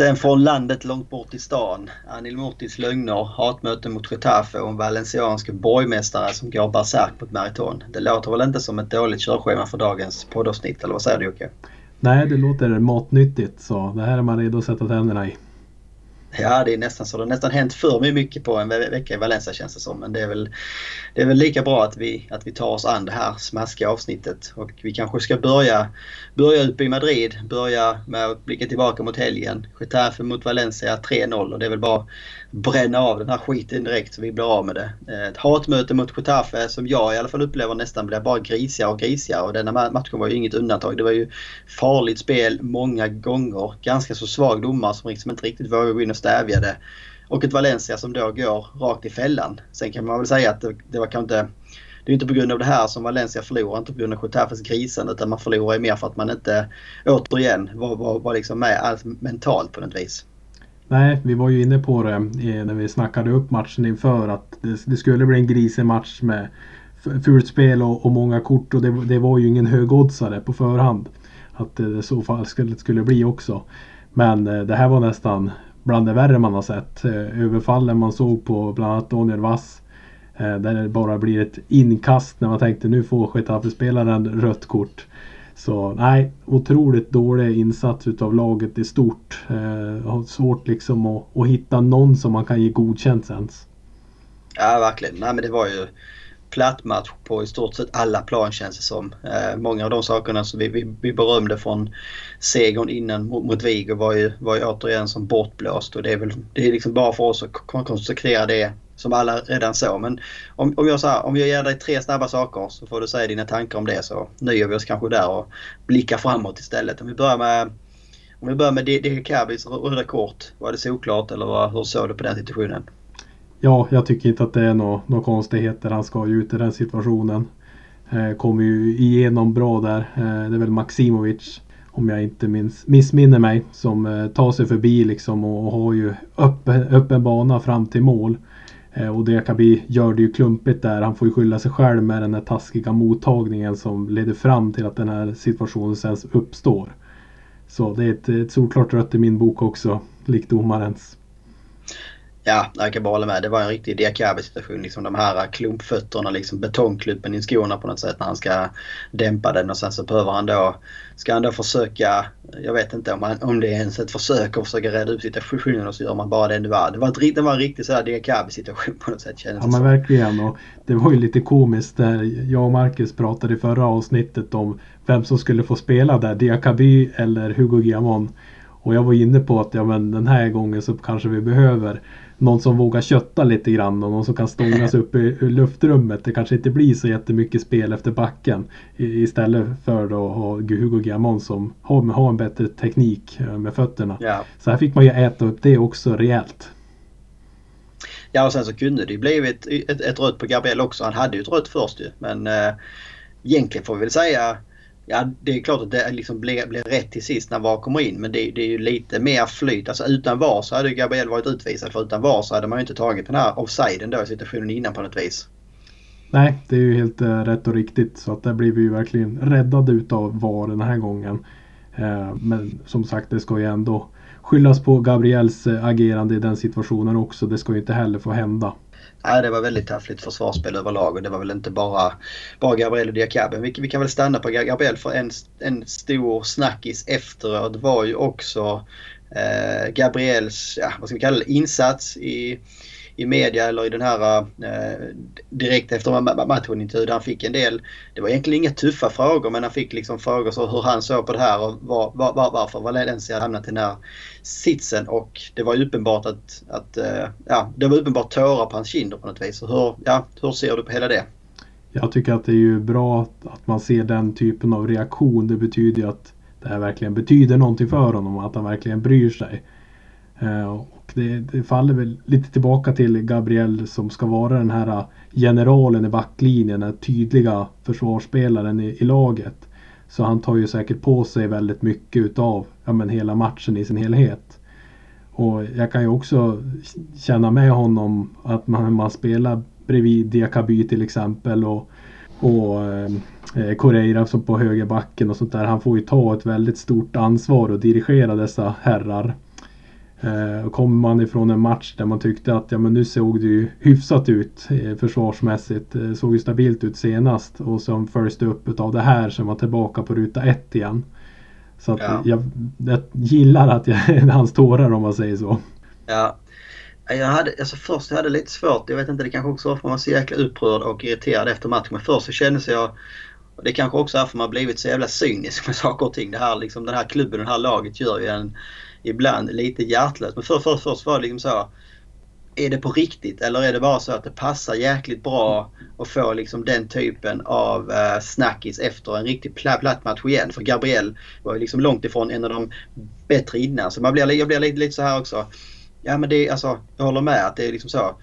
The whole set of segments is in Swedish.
Sen från landet långt bort i stan. Anil Murtis lögner, hatmöte mot Getafe och en valenciansk borgmästare som går bärsärk mot Meriton. Det låter väl inte som ett dåligt körschema för dagens poddavsnitt, eller vad säger du Jocke? Nej, det låter matnyttigt så det här är man redo att sätta tänderna i. Ja, det är nästan så. Det har nästan hänt för mycket på en vecka i Valencia känns det som. Men det är väl, det är väl lika bra att vi, att vi tar oss an det här smaskiga avsnittet. Och vi kanske ska börja, börja uppe i Madrid. Börja med att blicka tillbaka mot helgen. Getafe mot Valencia 3-0 och det är väl bara bränna av den här skiten direkt så vi blir av med det. Eh, ett hatmöte mot Getafe som jag i alla fall upplever nästan blir bara grisigare och grisigare och denna matchen var ju inget undantag. Det var ju farligt spel många gånger. Ganska så svag domare som liksom inte riktigt vågade gå in och stävja det. Och ett Valencia som då går rakt i fällan. Sen kan man väl säga att det, det var kanske inte det är inte på grund av det här som Valencia förlorar, inte på grund av Getafes grisande utan man förlorar ju mer för att man inte återigen var, var, var liksom med allt mentalt på något vis. Nej, vi var ju inne på det eh, när vi snackade upp matchen inför att det, skulle bli en grisig match med fult spel och, och, många kort och det, det, var ju ingen högoddsare på förhand. Att eh, det så fall skulle, skulle bli också. Men eh, det här var nästan bland det värre man har sett. Överfallen man såg på bland annat Daniel Wass. Där det bara blir ett inkast när man tänkte nu får Getafe-spelaren rött kort. Så nej, otroligt dålig insats utav laget i stort. Eh, har svårt liksom att, att hitta någon som man kan ge godkänt ens. Ja, verkligen. Nej, men det var ju platt match på i stort sett alla plan känns det som. Eh, många av de sakerna som vi, vi, vi berömde från segern innan mot, mot Vigo var ju, var ju återigen som bortblåst och det är väl det är liksom bara för oss att konstatera det som alla redan såg. Men om, om, jag, så här, om jag ger dig tre snabba saker så får du säga dina tankar om det så nöjer vi oss kanske där och blickar framåt istället. Om vi börjar med om vi börjar med Dekabis röda kort. Var det såklart eller vad, hur såg du på den situationen? Ja, jag tycker inte att det är några nå konstigheter. Han ska ju ut i den situationen. Eh, kommer ju igenom bra där. Eh, det är väl Maximovic, om jag inte minns, missminner mig, som eh, tar sig förbi liksom och, och har ju öppen, öppen bana fram till mål. Eh, och Diakabi gör det ju klumpigt där. Han får ju skylla sig själv med den här taskiga mottagningen som leder fram till att den här situationen sen uppstår. Så det är ett, ett solklart rött i min bok också, likt domarens. Ja, jag kan bara hålla med. Det var en riktig Diakabi-situation. Liksom de här klumpfötterna, liksom betongklumpen i skorna på något sätt när han ska dämpa den och sen så behöver han då, ska han då försöka, jag vet inte om, han, om det är ens ett försök att försöka rädda upp situationen och så gör man bara det det var. Det var, ett, det var en riktig sådär Diakabi-situation på något sätt kändes Ja men verkligen och det var ju lite komiskt där jag och Marcus pratade i förra avsnittet om vem som skulle få spela där, Diakaby eller Hugo Guillamon. Och jag var inne på att ja, men den här gången så kanske vi behöver någon som vågar kötta lite grann och någon som kan stångas upp i, luftrummet. Det kanske inte blir så jättemycket spel efter backen. Istället för att ha Hugo Guillamon som har, har en bättre teknik eh, med fötterna. Ja. Så här fick man ju äta upp det också rejält. Ja och sen så kunde det ju blivit ett, ett rött på Gabriel också. Han hade ju ett rött först ju. Men eh, egentligen får vi väl säga Ja, det är klart att det liksom blir, blir rätt till sist när VAR kommer in men det, det, är ju lite mer flyt. Alltså utan VAR så hade Gabriel varit utvisad för utan VAR så hade man ju inte tagit den här offsiden då i situationen innan på något vis. Nej, det är ju helt äh, rätt och riktigt så att där blir vi ju verkligen räddade utav VAR den här gången. Äh, men som sagt det ska ju ändå skyllas på Gabriels äh, agerande i den situationen också. Det ska ju inte heller få hända. Nej, det var väldigt taffligt försvarsspel överlag och det var väl inte bara, bara Gabriel och Diakabi. Vi, vi kan väl stanna på Gabriel för en, en stor snackis efteråt var ju också eh, Gabriels, ja, vad ska vi kalla det, insats i i media eller i den här eh, direkt efter matchen där han fick en del, det var egentligen inga tuffa frågor men han fick liksom frågor så hur han såg på det här och var, var, var, varför Valencia hamnat i den här sitsen och det var uppenbart att, att eh, ja, det var uppenbart tårar på hans kinder på något vis. hur, ja, hur ser du på hela det? Jag tycker att det är ju bra att man ser den typen av reaktion. Det betyder ju att det här verkligen betyder någonting för honom och att han verkligen bryr sig. Eh, det, det, faller väl lite tillbaka till Gabriel som ska vara den här generalen i backlinjen, den tydliga försvarsspelaren i, i, laget. Så han tar ju säkert på sig väldigt mycket utav ja, men hela matchen i sin helhet. Och jag kan ju också känna med honom att man, man spelar bredvid Diakaby till exempel och, och eh, eh Correira som på högerbacken och sånt där. Han får ju ta ett väldigt stort ansvar och dirigera dessa herrar. Eh, och kommer man ifrån en match där man tyckte att ja, men nu såg det ju hyfsat ut eh, försvarsmässigt. Eh, såg ju stabilt ut senast och som följs det upp av det här är man tillbaka på ruta ett igen. Så att ja. jag, jag gillar att jag, hans tårar om man säger så. Ja. Jag hade, alltså först jag hade lite svårt, jag vet inte det kanske också var för att man var så jäkla upprörd och irriterad efter matchen. Men först så kändes jag det kanske också är för att man blivit så jävla cynisk med saker och ting. Det här, liksom, den här klubben, det här laget gör ju en ibland lite hjärtlös. Men först, först, först var det liksom så. Är det på riktigt eller är det bara så att det passar jäkligt bra att få liksom den typen av eh, snackis efter en riktigt platt, match igen? För Gabriel var ju liksom långt ifrån en av de bättre innan. Så man blir, jag blir lite, lite så här också. Ja men det är alltså, jag håller med att det är liksom så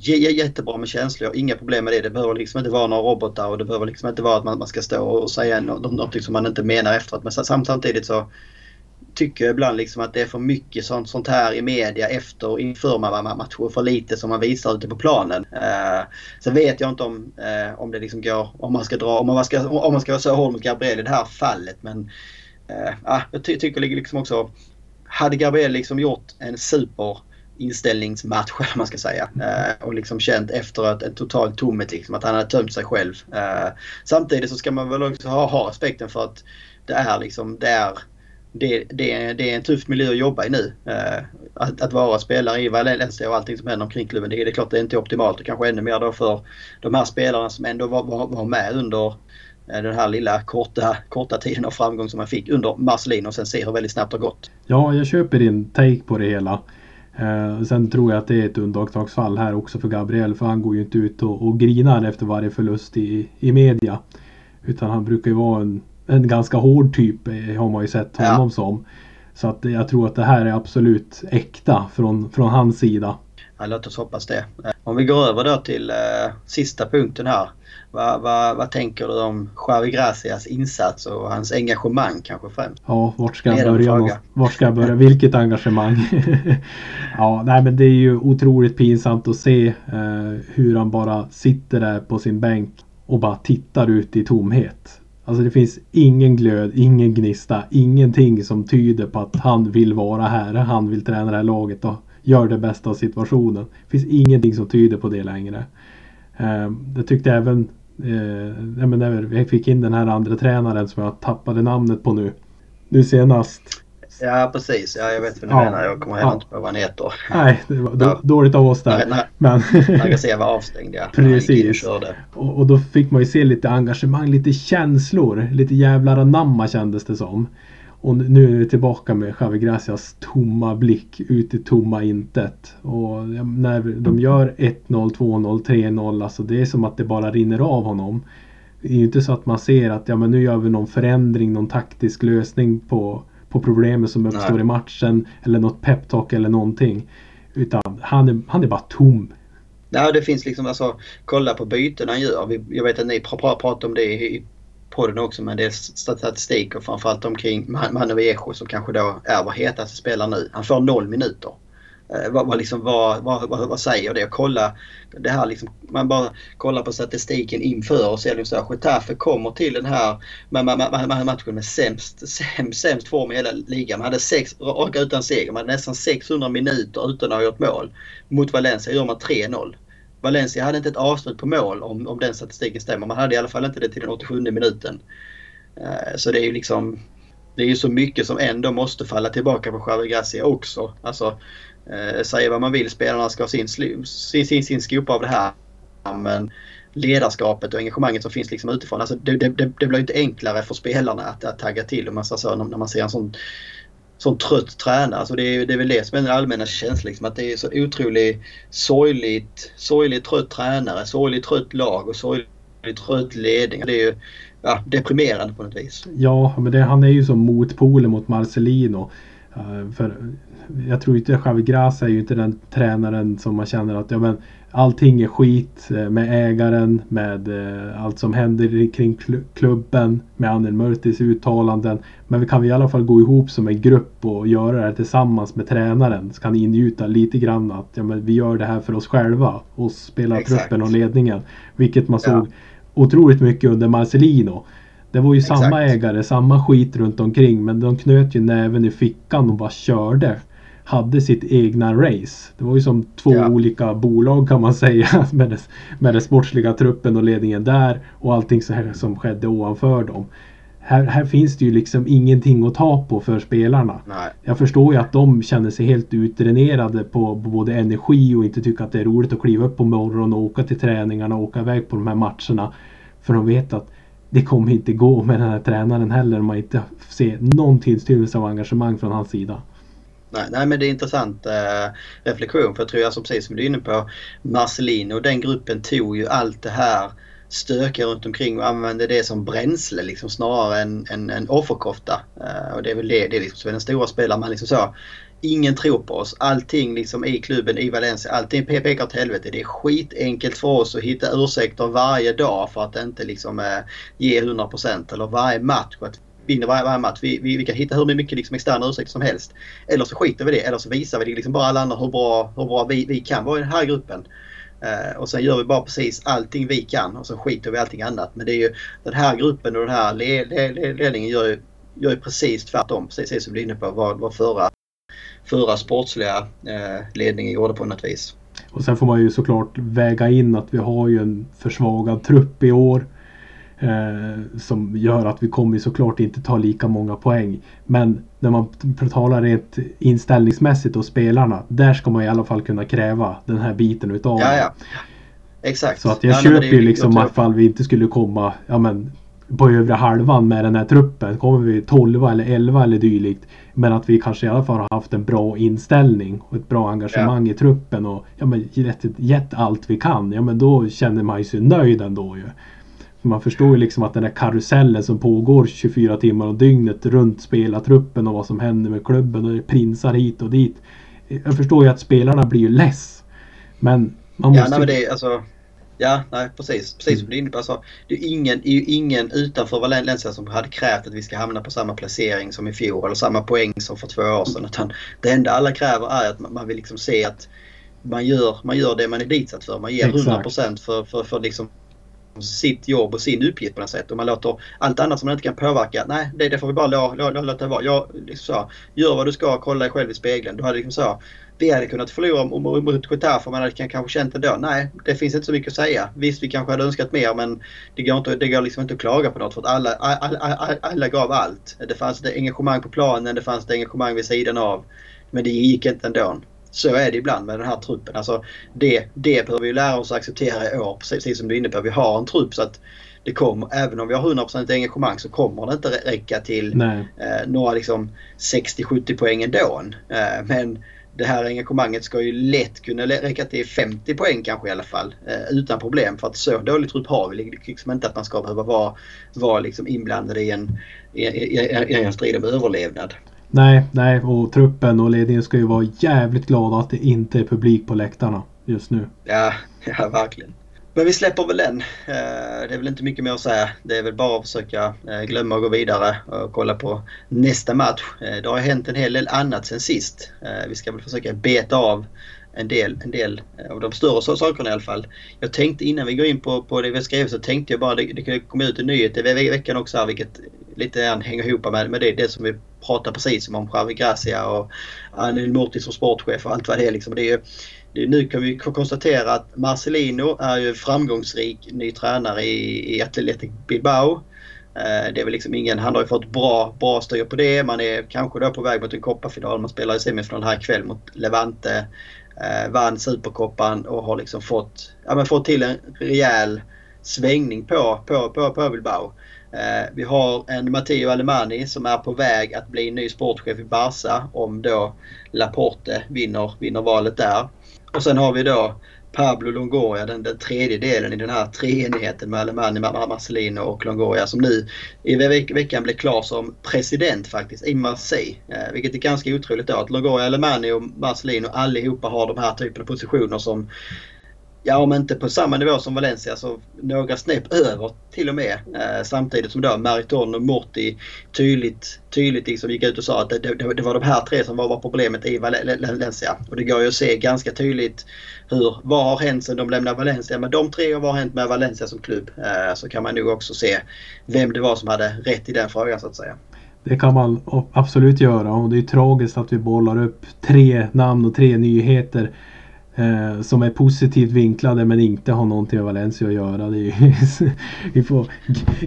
jättebra med känslor, inga problem med det. Det behöver liksom inte vara några robotar och det behöver liksom inte vara att man, man ska stå och säga något, som man inte menar efteråt. Men samtidigt så tycker jag ibland liksom att det är för mycket sånt, sånt här i media efter och inför matcher för lite som man visar ute på planen. Eh, sen vet jag inte om, eh, om det liksom går, om man ska dra, om man ska, om man ska vara så hård mot Gabriel i det här fallet. Men eh, jag ty tycker liksom också, hade Gabriel liksom gjort en super inställningsmatch eller man ska säga. Eh, och liksom känt efter att en total tomhet liksom att han hade tömt sig själv. Eh, samtidigt så ska man väl också ha, ha respekten för att det är liksom, det är det, det, det är en tuff miljö att jobba i nu. Eh, att, att vara spelare i Valencia och allting som händer omkring klubben. Det, det är klart det är inte optimalt och kanske ännu mer då för de här spelarna som ändå var, var, var med under eh, den här lilla korta, korta tiden av framgång som man fick under Marcelino och sen ser hur väldigt snabbt det har gått. Ja, jag köper din take på det hela. Eh, sen tror jag att det är ett undantagsfall här också för Gabriel för han går ju inte ut och, och grinar efter varje förlust i, i media. Utan han brukar ju vara en, en ganska hård typ har man ju sett honom ja. som. Så att jag tror att det här är absolut äkta från, från hans sida. Ja, låt oss hoppas det. Eh, om vi går över då till eh, sista punkten här. Vad, vad, vad tänker du om Javi Gracias insats och hans engagemang kanske främst? Ja, vart ska jag börja? Vart ska jag börja? Vilket engagemang! ja, nej men det är ju otroligt pinsamt att se eh, hur han bara sitter där på sin bänk och bara tittar ut i tomhet. Alltså det finns ingen glöd, ingen gnista, ingenting som tyder på att han vill vara här. Han vill träna det här laget och gör det bästa av situationen. Det finns ingenting som tyder på det längre. Ehm, det tyckte även eh, när vi fick in den här andra tränaren som jag tappade namnet på nu. Nu senast. Ja precis, ja, jag vet vad du ja. menar. Jag kommer heller ja. inte på vad han heter. Nej, det var ja. dåligt av oss där. När, men... när var avstängd ja. Precis. Och, och, då fick man ju se lite engagemang, lite känslor. Lite jävlar anamma kändes det som. Och nu är vi tillbaka med Javi Gracias tomma blick ut i tomma intet. Och när de gör 1-0, 2-0, 3-0, alltså det är som att det bara rinner av honom. Det är ju inte så att man ser att ja, men nu gör vi någon förändring, någon taktisk lösning på, på problemet som uppstår Nej. i matchen. Eller något peptalk eller någonting. Utan han är, han är bara tom. Nej, det finns liksom alltså, kolla på byten han gör. Jag vet att ni pratar om det i podden också med en del statistik och framförallt omkring Manu Viejo som kanske då är vår hetaste spelare nu. Han får noll minuter. Eh, vad, vad, liksom, vad, vad, vad, säger det? Kolla, det här liksom, man bara kollar på statistiken inför och ser liksom så Getafe kommer till den här matchen med sämst, sämst, sämst form i hela ligan. Man hade sex raka utan seger. Man hade nästan 600 minuter utan att ha gjort mål. Mot Valencia gör man 3-0. Valencia hade inte ett avslut på mål om, om den statistiken stämmer. Man hade i alla fall inte det till den 87 minuten. Eh, så det är ju liksom... Det är ju så mycket som ändå måste falla tillbaka på Xavi Gracia också. Alltså, Eh, säga vad man vill, spelarna ska ha sin, sin, sin, sin skopa av det här. Men ledarskapet och engagemanget som finns liksom utifrån. Alltså det, det, det blir inte enklare för spelarna att, att tagga till och massa så, när man ser en sån sån trött tränare. Alltså det, är, det är väl det som är den allmänna känslan. Liksom, att det är så otroligt sorgligt, sorgligt trött tränare, sorgligt trött lag och sorgligt trött ledning. Det är ju ja, deprimerande på något vis. Ja, men det, han är ju som motpolen mot Marcelino. Eh, för jag tror inte Javi Gracia är ju inte den tränaren som man känner att ja, men, allting är skit eh, med ägaren, med eh, allt som händer kring klubben, med Anel Murtis uttalanden. Men vi kan i alla fall gå ihop som en grupp och göra det här tillsammans med tränaren. Så kan ingjuta lite grann att ja, men vi gör det här för oss själva. Oss spelartruppen och ledningen. Vilket man såg ja. otroligt mycket under Marcelino. Det var ju Exakt. samma ägare, samma skit runt omkring men de knöt ju näven i fickan och bara körde. Hade sitt egna race. Det var ju som två ja. olika bolag kan man säga med, det, med den sportsliga truppen och ledningen där och allting så här som skedde ovanför dem. Här, här finns det ju liksom ingenting att ta på för spelarna. Nej. Jag förstår ju att de känner sig helt utdränerade på, både energi och inte tycker att det är roligt att kliva upp på morgonen och åka till träningarna och åka iväg på de här matcherna. För de vet att det kommer inte gå med den här tränaren heller om man inte ser någon tillstymmelse av engagemang från hans sida. Nej, nej men det är intressant eh, reflektion för jag tror, alltså, precis som du är inne på, Marcelino och den gruppen tog ju allt det här stökiga runt omkring och använde det som bränsle liksom, snarare än en, en offerkofta. Eh, och det är väl det, det är liksom, så är den stora spelaren man liksom så ingen tror på oss. Allting liksom i klubben i Valencia, allting pekar åt helvete. Det är skitenkelt för oss att hitta ursäkter varje dag för att inte liksom eh, ge 100% eller varje match. Att vinner varje, varje match. Vi, vi, vi, kan hitta hur mycket liksom externa ursäkter som helst. Eller så skiter vi det. Eller så visar vi det liksom bara alla andra hur bra, hur bra vi, vi kan vara i den här gruppen. Uh, och sen gör vi bara precis allting vi kan och så skiter vi i allting annat. Men det är ju den här gruppen och den här ledningen gör ju, gör ju precis tvärtom. Precis som du är inne på vad, vad förra förra sportsliga eh, ledningen gjorde på något vis. Och sen får man ju såklart väga in att vi har ju en försvagad trupp i år. Eh, som gör att vi kommer såklart inte ta lika många poäng. Men när man talar rent inställningsmässigt och spelarna. Där ska man i alla fall kunna kräva den här biten utav ja, ja. Exakt. Så att jag ja, köper ju liksom att ifall vi inte skulle komma ja, men, på övre halvan med den här truppen. Kommer vi 12 eller 11 eller dylikt. Men att vi kanske i alla fall har haft en bra inställning och ett bra engagemang ja. i truppen och ja, men gett, gett allt vi kan. Ja men då känner man ju sig nöjd ändå ju. För man förstår ju liksom att den där karusellen som pågår 24 timmar om dygnet runt spelartruppen och vad som händer med klubben och det prinsar hit och dit. Jag förstår ju att spelarna blir ju less. Men man måste... Ja, nej, men det, alltså, Ja, nej precis. Precis som du är inne på. Alltså, det är ingen, är ju ingen utanför Valencia som hade krävt att vi ska hamna på samma placering som i fjol eller samma poäng som för två år sedan. Utan det enda alla kräver är att man vill liksom se att man gör, man gör det man är ditsatt för. Man ger Exakt. 100% för, för, för liksom sitt jobb och sin uppgift på något sätt. Och man låter allt annat som man inte kan påverka, nej det, det får vi bara låta, lå, låta vara. Jag, liksom så, gör vad du ska, kolla dig själv i spegeln. Du hade liksom så, vi hade kunnat förlora mot Getafe man hade kanske känt ändå. Nej, det finns inte så mycket att säga. Visst, vi kanske hade önskat mer men det går, inte, det går liksom inte att klaga på något för att alla, alla, alla, alla gav allt. Det fanns ett engagemang på planen, det fanns ett engagemang vid sidan av. Men det gick inte ändå. Så är det ibland med den här truppen. Alltså det, det behöver vi lära oss att acceptera i år, precis som du är inne på. Vi har en trupp så att det kommer, även om vi har 100% engagemang så kommer det inte räcka till eh, några liksom 60-70 poäng ändå. Eh, men det här engagemanget ska ju lätt kunna räcka till 50 poäng kanske i alla fall. Eh, utan problem för att så dålig trupp har vi liksom inte att man ska behöva vara, vara liksom inblandad i en, i, i, i en strid om överlevnad. Nej, nej och truppen och ledningen ska ju vara jävligt glada att det inte är publik på läktarna just nu. Ja, ja verkligen. Men vi släpper väl den. Eh, det är väl inte mycket mer att säga. Det är väl bara att försöka eh, glömma och gå vidare och kolla på nästa match. Eh, det har hänt en hel del annat sen sist. Vi ska väl försöka beta av en del, en del av de större sakerna i alla fall. Jag tänkte innan vi går in på, på det vi skrev så tänkte jag bara det, det kan komma ut en nyhet i veckan också här vilket lite grann hänger ihop med, med det, det som vi Pratar precis som om Javi Gracia och Anil Murti som sportchef och allt vad det är. Liksom. Det är nu kan vi konstatera att Marcelino är ju framgångsrik ny tränare i, i Athletic Bilbao. Eh, det är väl liksom ingen, han har ju fått bra, bra styr på det. Man är kanske då på väg mot en kopparfinal. Man spelar i semifinal här ikväll mot Levante. Eh, vann Superkoppan och har liksom fått, ja, men fått till en rejäl svängning på, på, på, på Bilbao. Eh, vi har en Matteo Alemani som är på väg att bli ny sportchef i Barca om då Laporte vinner, vinner valet där. Och sen har vi då Pablo Longoria, den, den tredje delen i den här treenigheten med Alemani, Marcelino och Longoria som nu i veck veckan blev klar som president faktiskt i Marseille. Eh, vilket är ganska otroligt då att Longoria, Alemani och Marcelino allihopa har de här typen av positioner som ja om inte på samma nivå som Valencia så några snäpp över till och med. Eh, samtidigt som då Mariton och Morti tydligt, tydligt liksom gick ut och sa att det, det, det var de här tre som var, var problemet i Valencia. Och det går ju att se ganska tydligt hur, vad har hänt sedan de lämnade Valencia med de tre och vad har hänt med Valencia som klubb. Eh, så kan man nog också se vem det var som hade rätt i den frågan så att säga. det kan man absolut göra och det är tragiskt att vi bollar upp tre namn och tre nyheter eh, som är positivt vinklade men inte har någonting med Valencia att göra. Är, vi får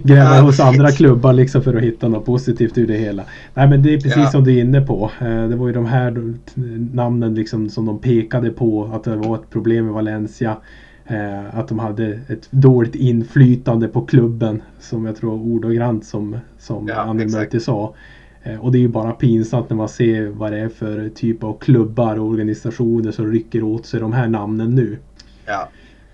gräva ja, hos andra klubbar liksom för att hitta något positivt ur det hela. Nej men det är precis ja. som du är inne på. Eh, det var ju de här namnen liksom som de pekade på att det var ett problem med Valencia. Eh, att de hade ett dåligt inflytande på klubben som jag tror ordagrant som, som ja, Annie Murti sa. Eh, och det är ju bara pinsamt när man ser vad det är för typ av klubbar och organisationer som rycker åt sig de här namnen nu. Ja.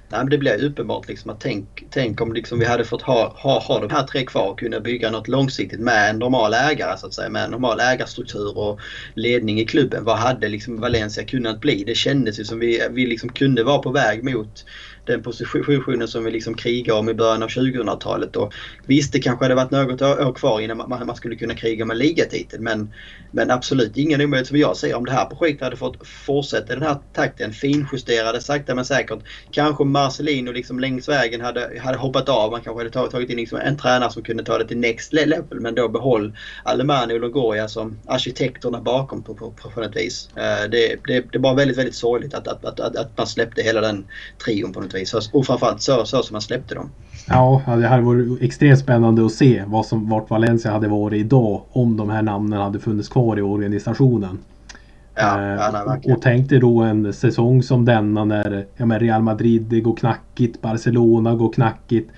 Nej, men det blir uppenbart liksom att tänk, tänk om liksom vi hade fått ha, ha, ha de här tre kvar och kunna bygga något långsiktigt med en normal ägare så att säga. Med en normal ägarstruktur och ledning i klubben. Vad hade liksom Valencia kunnat bli? Det kändes ju som vi, vi liksom kunde vara på väg mot den positionen som vi liksom krigade om i början av 2000-talet. Och visst, det kanske hade varit något år kvar innan man, man skulle kunna kriga med ligatitel. Men, men absolut ingen omöjlighet som jag ser om det här projektet hade fått fortsätta i den här takten. Finjusterade sakta men säkert. Kanske Marcelino liksom längs vägen hade, hade hoppat av. Man kanske hade tagit in liksom en tränare som kunde ta det till next level. Men då behåll Alemani och Longoria som arkitekterna bakom på, på, på, på något vis. Eh, det, det, det var väldigt, väldigt sorgligt att, att, att, att man släppte hela den trion på något vis. Och framförallt så, så som man släppte dem. Ja, det hade varit extremt spännande att se vad som, vart Valencia hade varit idag om de här namnen hade funnits kvar i organisationen. Ja, eh, ja, nej, och tänk dig då en säsong som denna när ja, men Real Madrid det går knackigt, Barcelona går knackigt.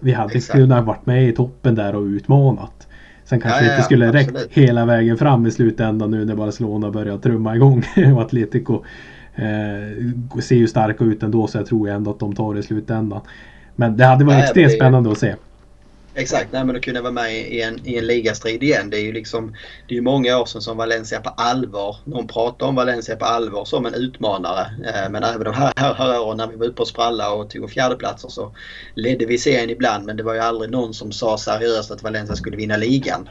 Vi hade Exakt. kunnat varit med i toppen där och utmanat. Sen kanske ja, ja, inte skulle räckt hela vägen fram i slutändan nu när Barcelona börjar trumma igång och Atletico Eh, ser ju starka ut ändå så jag tror ändå att de tar det i slutändan. Men det hade varit Nej, extremt spännande att se. Exakt, Nej, men att kunna vara med i en, i en ligastrid igen. Det är ju liksom, det är många år sedan som Valencia på allvar, någon pratar om Valencia på allvar som en utmanare. Eh, men även de här, här, här åren när vi var uppe och spralla och tog fjärdeplatser så ledde vi serien ibland men det var ju aldrig någon som sa seriöst att Valencia skulle vinna ligan.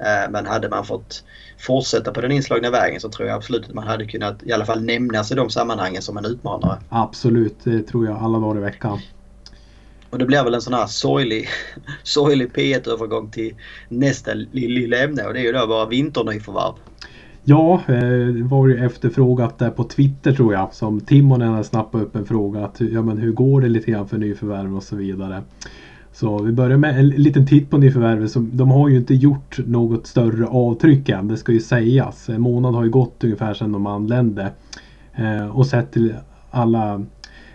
Eh, men hade man fått fortsätta på den inslagna vägen så tror jag absolut att man hade kunnat i alla fall nämnas i de sammanhangen som en utmanare. Absolut, det tror jag alla dagar i veckan. Och det blir väl en sån här sorglig, sorglig P1-övergång till nästa lilla ämne och det är ju då våra vinternyförvärv. Ja, eh, det var ju efterfrågat där på Twitter tror jag som Timonen har snappat upp en fråga att ja, men hur går det lite grann för nyförvärv och så vidare. Så vi börjar med en liten titt på nyförvärvet. De har ju inte gjort något större avtryck än, det ska ju sägas. En månad har ju gått ungefär sedan de anlände. Eh, och sett till alla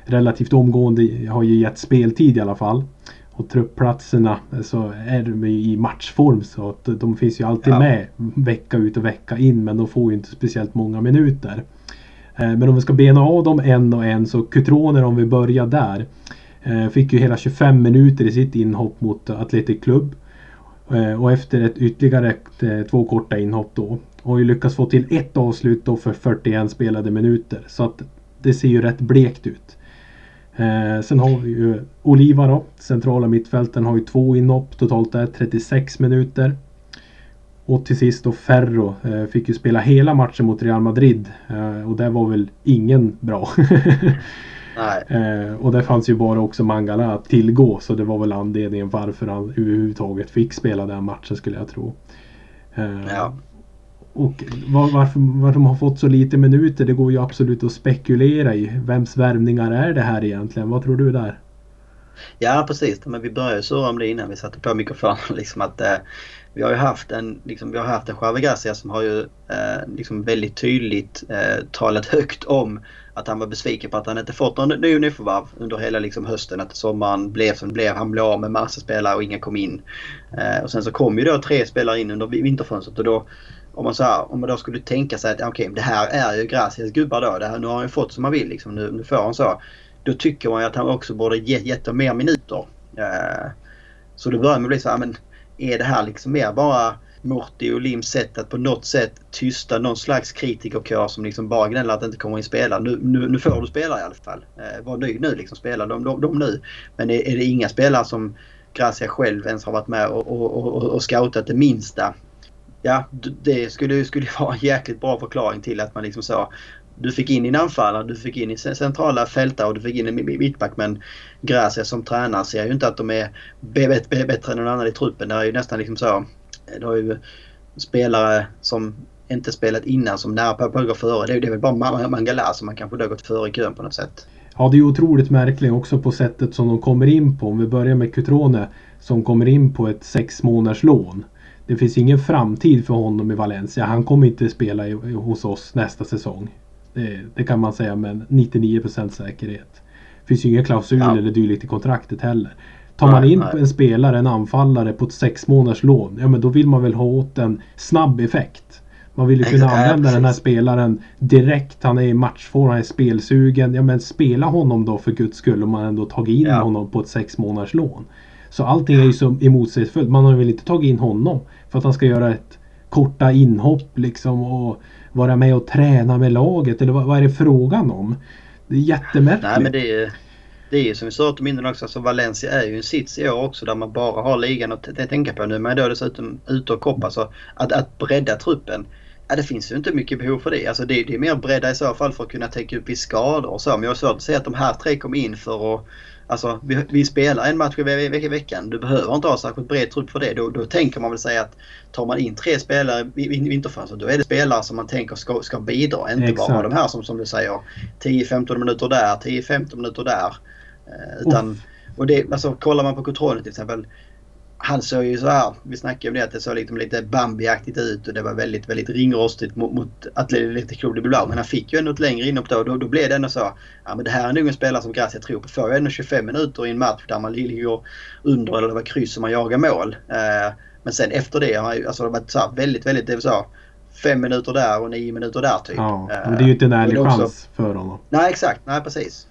relativt omgående har ju gett speltid i alla fall. Och truppplatserna så är de i matchform så att de finns ju alltid ja. med vecka ut och vecka in men de får ju inte speciellt många minuter. Eh, men om vi ska bena av dem en och en så Cutroner om vi börjar där. Eh, fick ju hela 25 minuter i sitt inhopp mot Athletic Club. Eh, och efter ett ytterligare eh, två korta inhopp då. Och lyckas få till ett avslut då för 41 spelade minuter. Så att det ser ju rätt blekt ut. sen har vi ju Oliva då. Centrala mittfälten har ju två inhopp. Totalt där 36 minuter. Och till sist då Ferro fick ju spela hela matchen mot Real Madrid. och det var väl ingen bra. Eh, och det fanns ju bara också Mangala att tillgå så det var väl anledningen varför han överhuvudtaget fick spela den matchen skulle jag tro. Eh, ja. Och var, varför, varför de har fått så lite minuter det går ju absolut att spekulera i. Vems värvningar är det här egentligen? Vad tror du där? Ja precis, men vi började surra om det innan vi satte på mikrofonen. Liksom att, eh, vi har ju haft en, liksom, vi har haft en Javi Gracia som har ju eh, liksom väldigt tydligt eh, talat högt om att han var besviken på att han inte fått någon ny nyförvärv under hela liksom, hösten. Att sommaren blev som den blev. Han blev av med massa spelare och ingen kom in. Eh, och sen så kom ju då tre spelare in under vinterfönstret och då om man, så här, om man då skulle tänka sig att okay, det här är ju Gracias gubbar då. Det här, nu har han ju fått som han vill. Liksom, nu, nu får han så. Då tycker man ju att han också borde ge, gett dem mer minuter. Eh, så då börjar man bli så här, men är det här liksom mer bara Morty och Lims sätt att på något sätt tysta någon slags kritikerkör som liksom bara gnäller att det inte kommer in spelare. Nu, nu, nu får du spela i alla fall. Eh, var nöjd nu liksom. Spela de, de, de nu. Men är, är, det inga spelare som Gracia själv ens har varit med och, och, och, och scoutat det minsta. Ja, det skulle, skulle vara en jäkligt bra förklaring till att man liksom sa du fick in din anfallare, du fick in i centrala fältare och du fick in en mittback men Gracia som tränare ser ju inte att de är bättre än någon annan i truppen. Det är ju nästan liksom så det har ju spelare som inte spelat innan som nära på att gå före. Det, det är väl bara Mangala som man kanske har gått före i kön på något sätt. Ja, det är otroligt märkligt också på sättet som de kommer in på. Om vi börjar med Cutrone som kommer in på ett sex månaders lån. Det finns ingen framtid för honom i Valencia. Han kommer inte spela i, hos oss nästa säsong. Det, det kan man säga med 99% säkerhet. Det finns ju inga klausuler ja. eller dylikt i kontraktet heller. Tar man in nej. en spelare, en anfallare på ett sex månaders lån. Ja men då vill man väl ha åt en snabb effekt. Man vill ju kunna Exakt, använda ja, den här spelaren direkt. Han är i matchform, han är spelsugen. Ja men spela honom då för guds skull om man ändå tagit in ja. honom på ett sex månaders lån. Så allting är ju så emotsägelsefullt. Man har väl inte tagit in honom för att han ska göra ett korta inhopp liksom och vara med och träna med laget. Eller vad, vad är det frågan om? Det är jättemärkligt. Nej men det är det är ju som vi sa om innan också, alltså Valencia är ju en sits i år också där man bara har ligan att tänka på nu. Men då dessutom ute och koppa så att, att bredda truppen. Ja, det finns ju inte mycket behov för det. Alltså det, det är mer bredda i så fall för att kunna täcka upp i skador och så. Men jag har svårt att säga att de här tre kom in för att Alltså vi, vi, spelar en match i, ve i veckan. Du behöver inte ha särskilt bred trupp för det. Då, då tänker man väl säga att tar man in tre spelare i vinterfönstret då är det spelare som man tänker ska, ska bidra. Inte Exakt. bara de här som, som du säger 10-15 minuter där, 10-15 minuter där. Eh, utan, och det, alltså, kollar man på kontrollen till exempel. Han såg ju så här, vi snackade om det, att det såg liksom lite Bambi-aktigt ut och det var väldigt, väldigt ringrostigt mot, mot Atletic Club de Bilbao. Men han fick ju ändå ett längre inhopp då. Då, då blev det ändå så. Ja men det här är nog en spelare som Gracia tror på. Får ju ändå 25 minuter i en match där man ligger under eller det var kryss och man jagar mål. Eh, men sen efter det har alltså det varit så här, väldigt, väldigt, det var så fem minuter där och nio minuter där typ. Ja, men det är ju inte en ärlig chans för honom. Nej exakt, nej precis.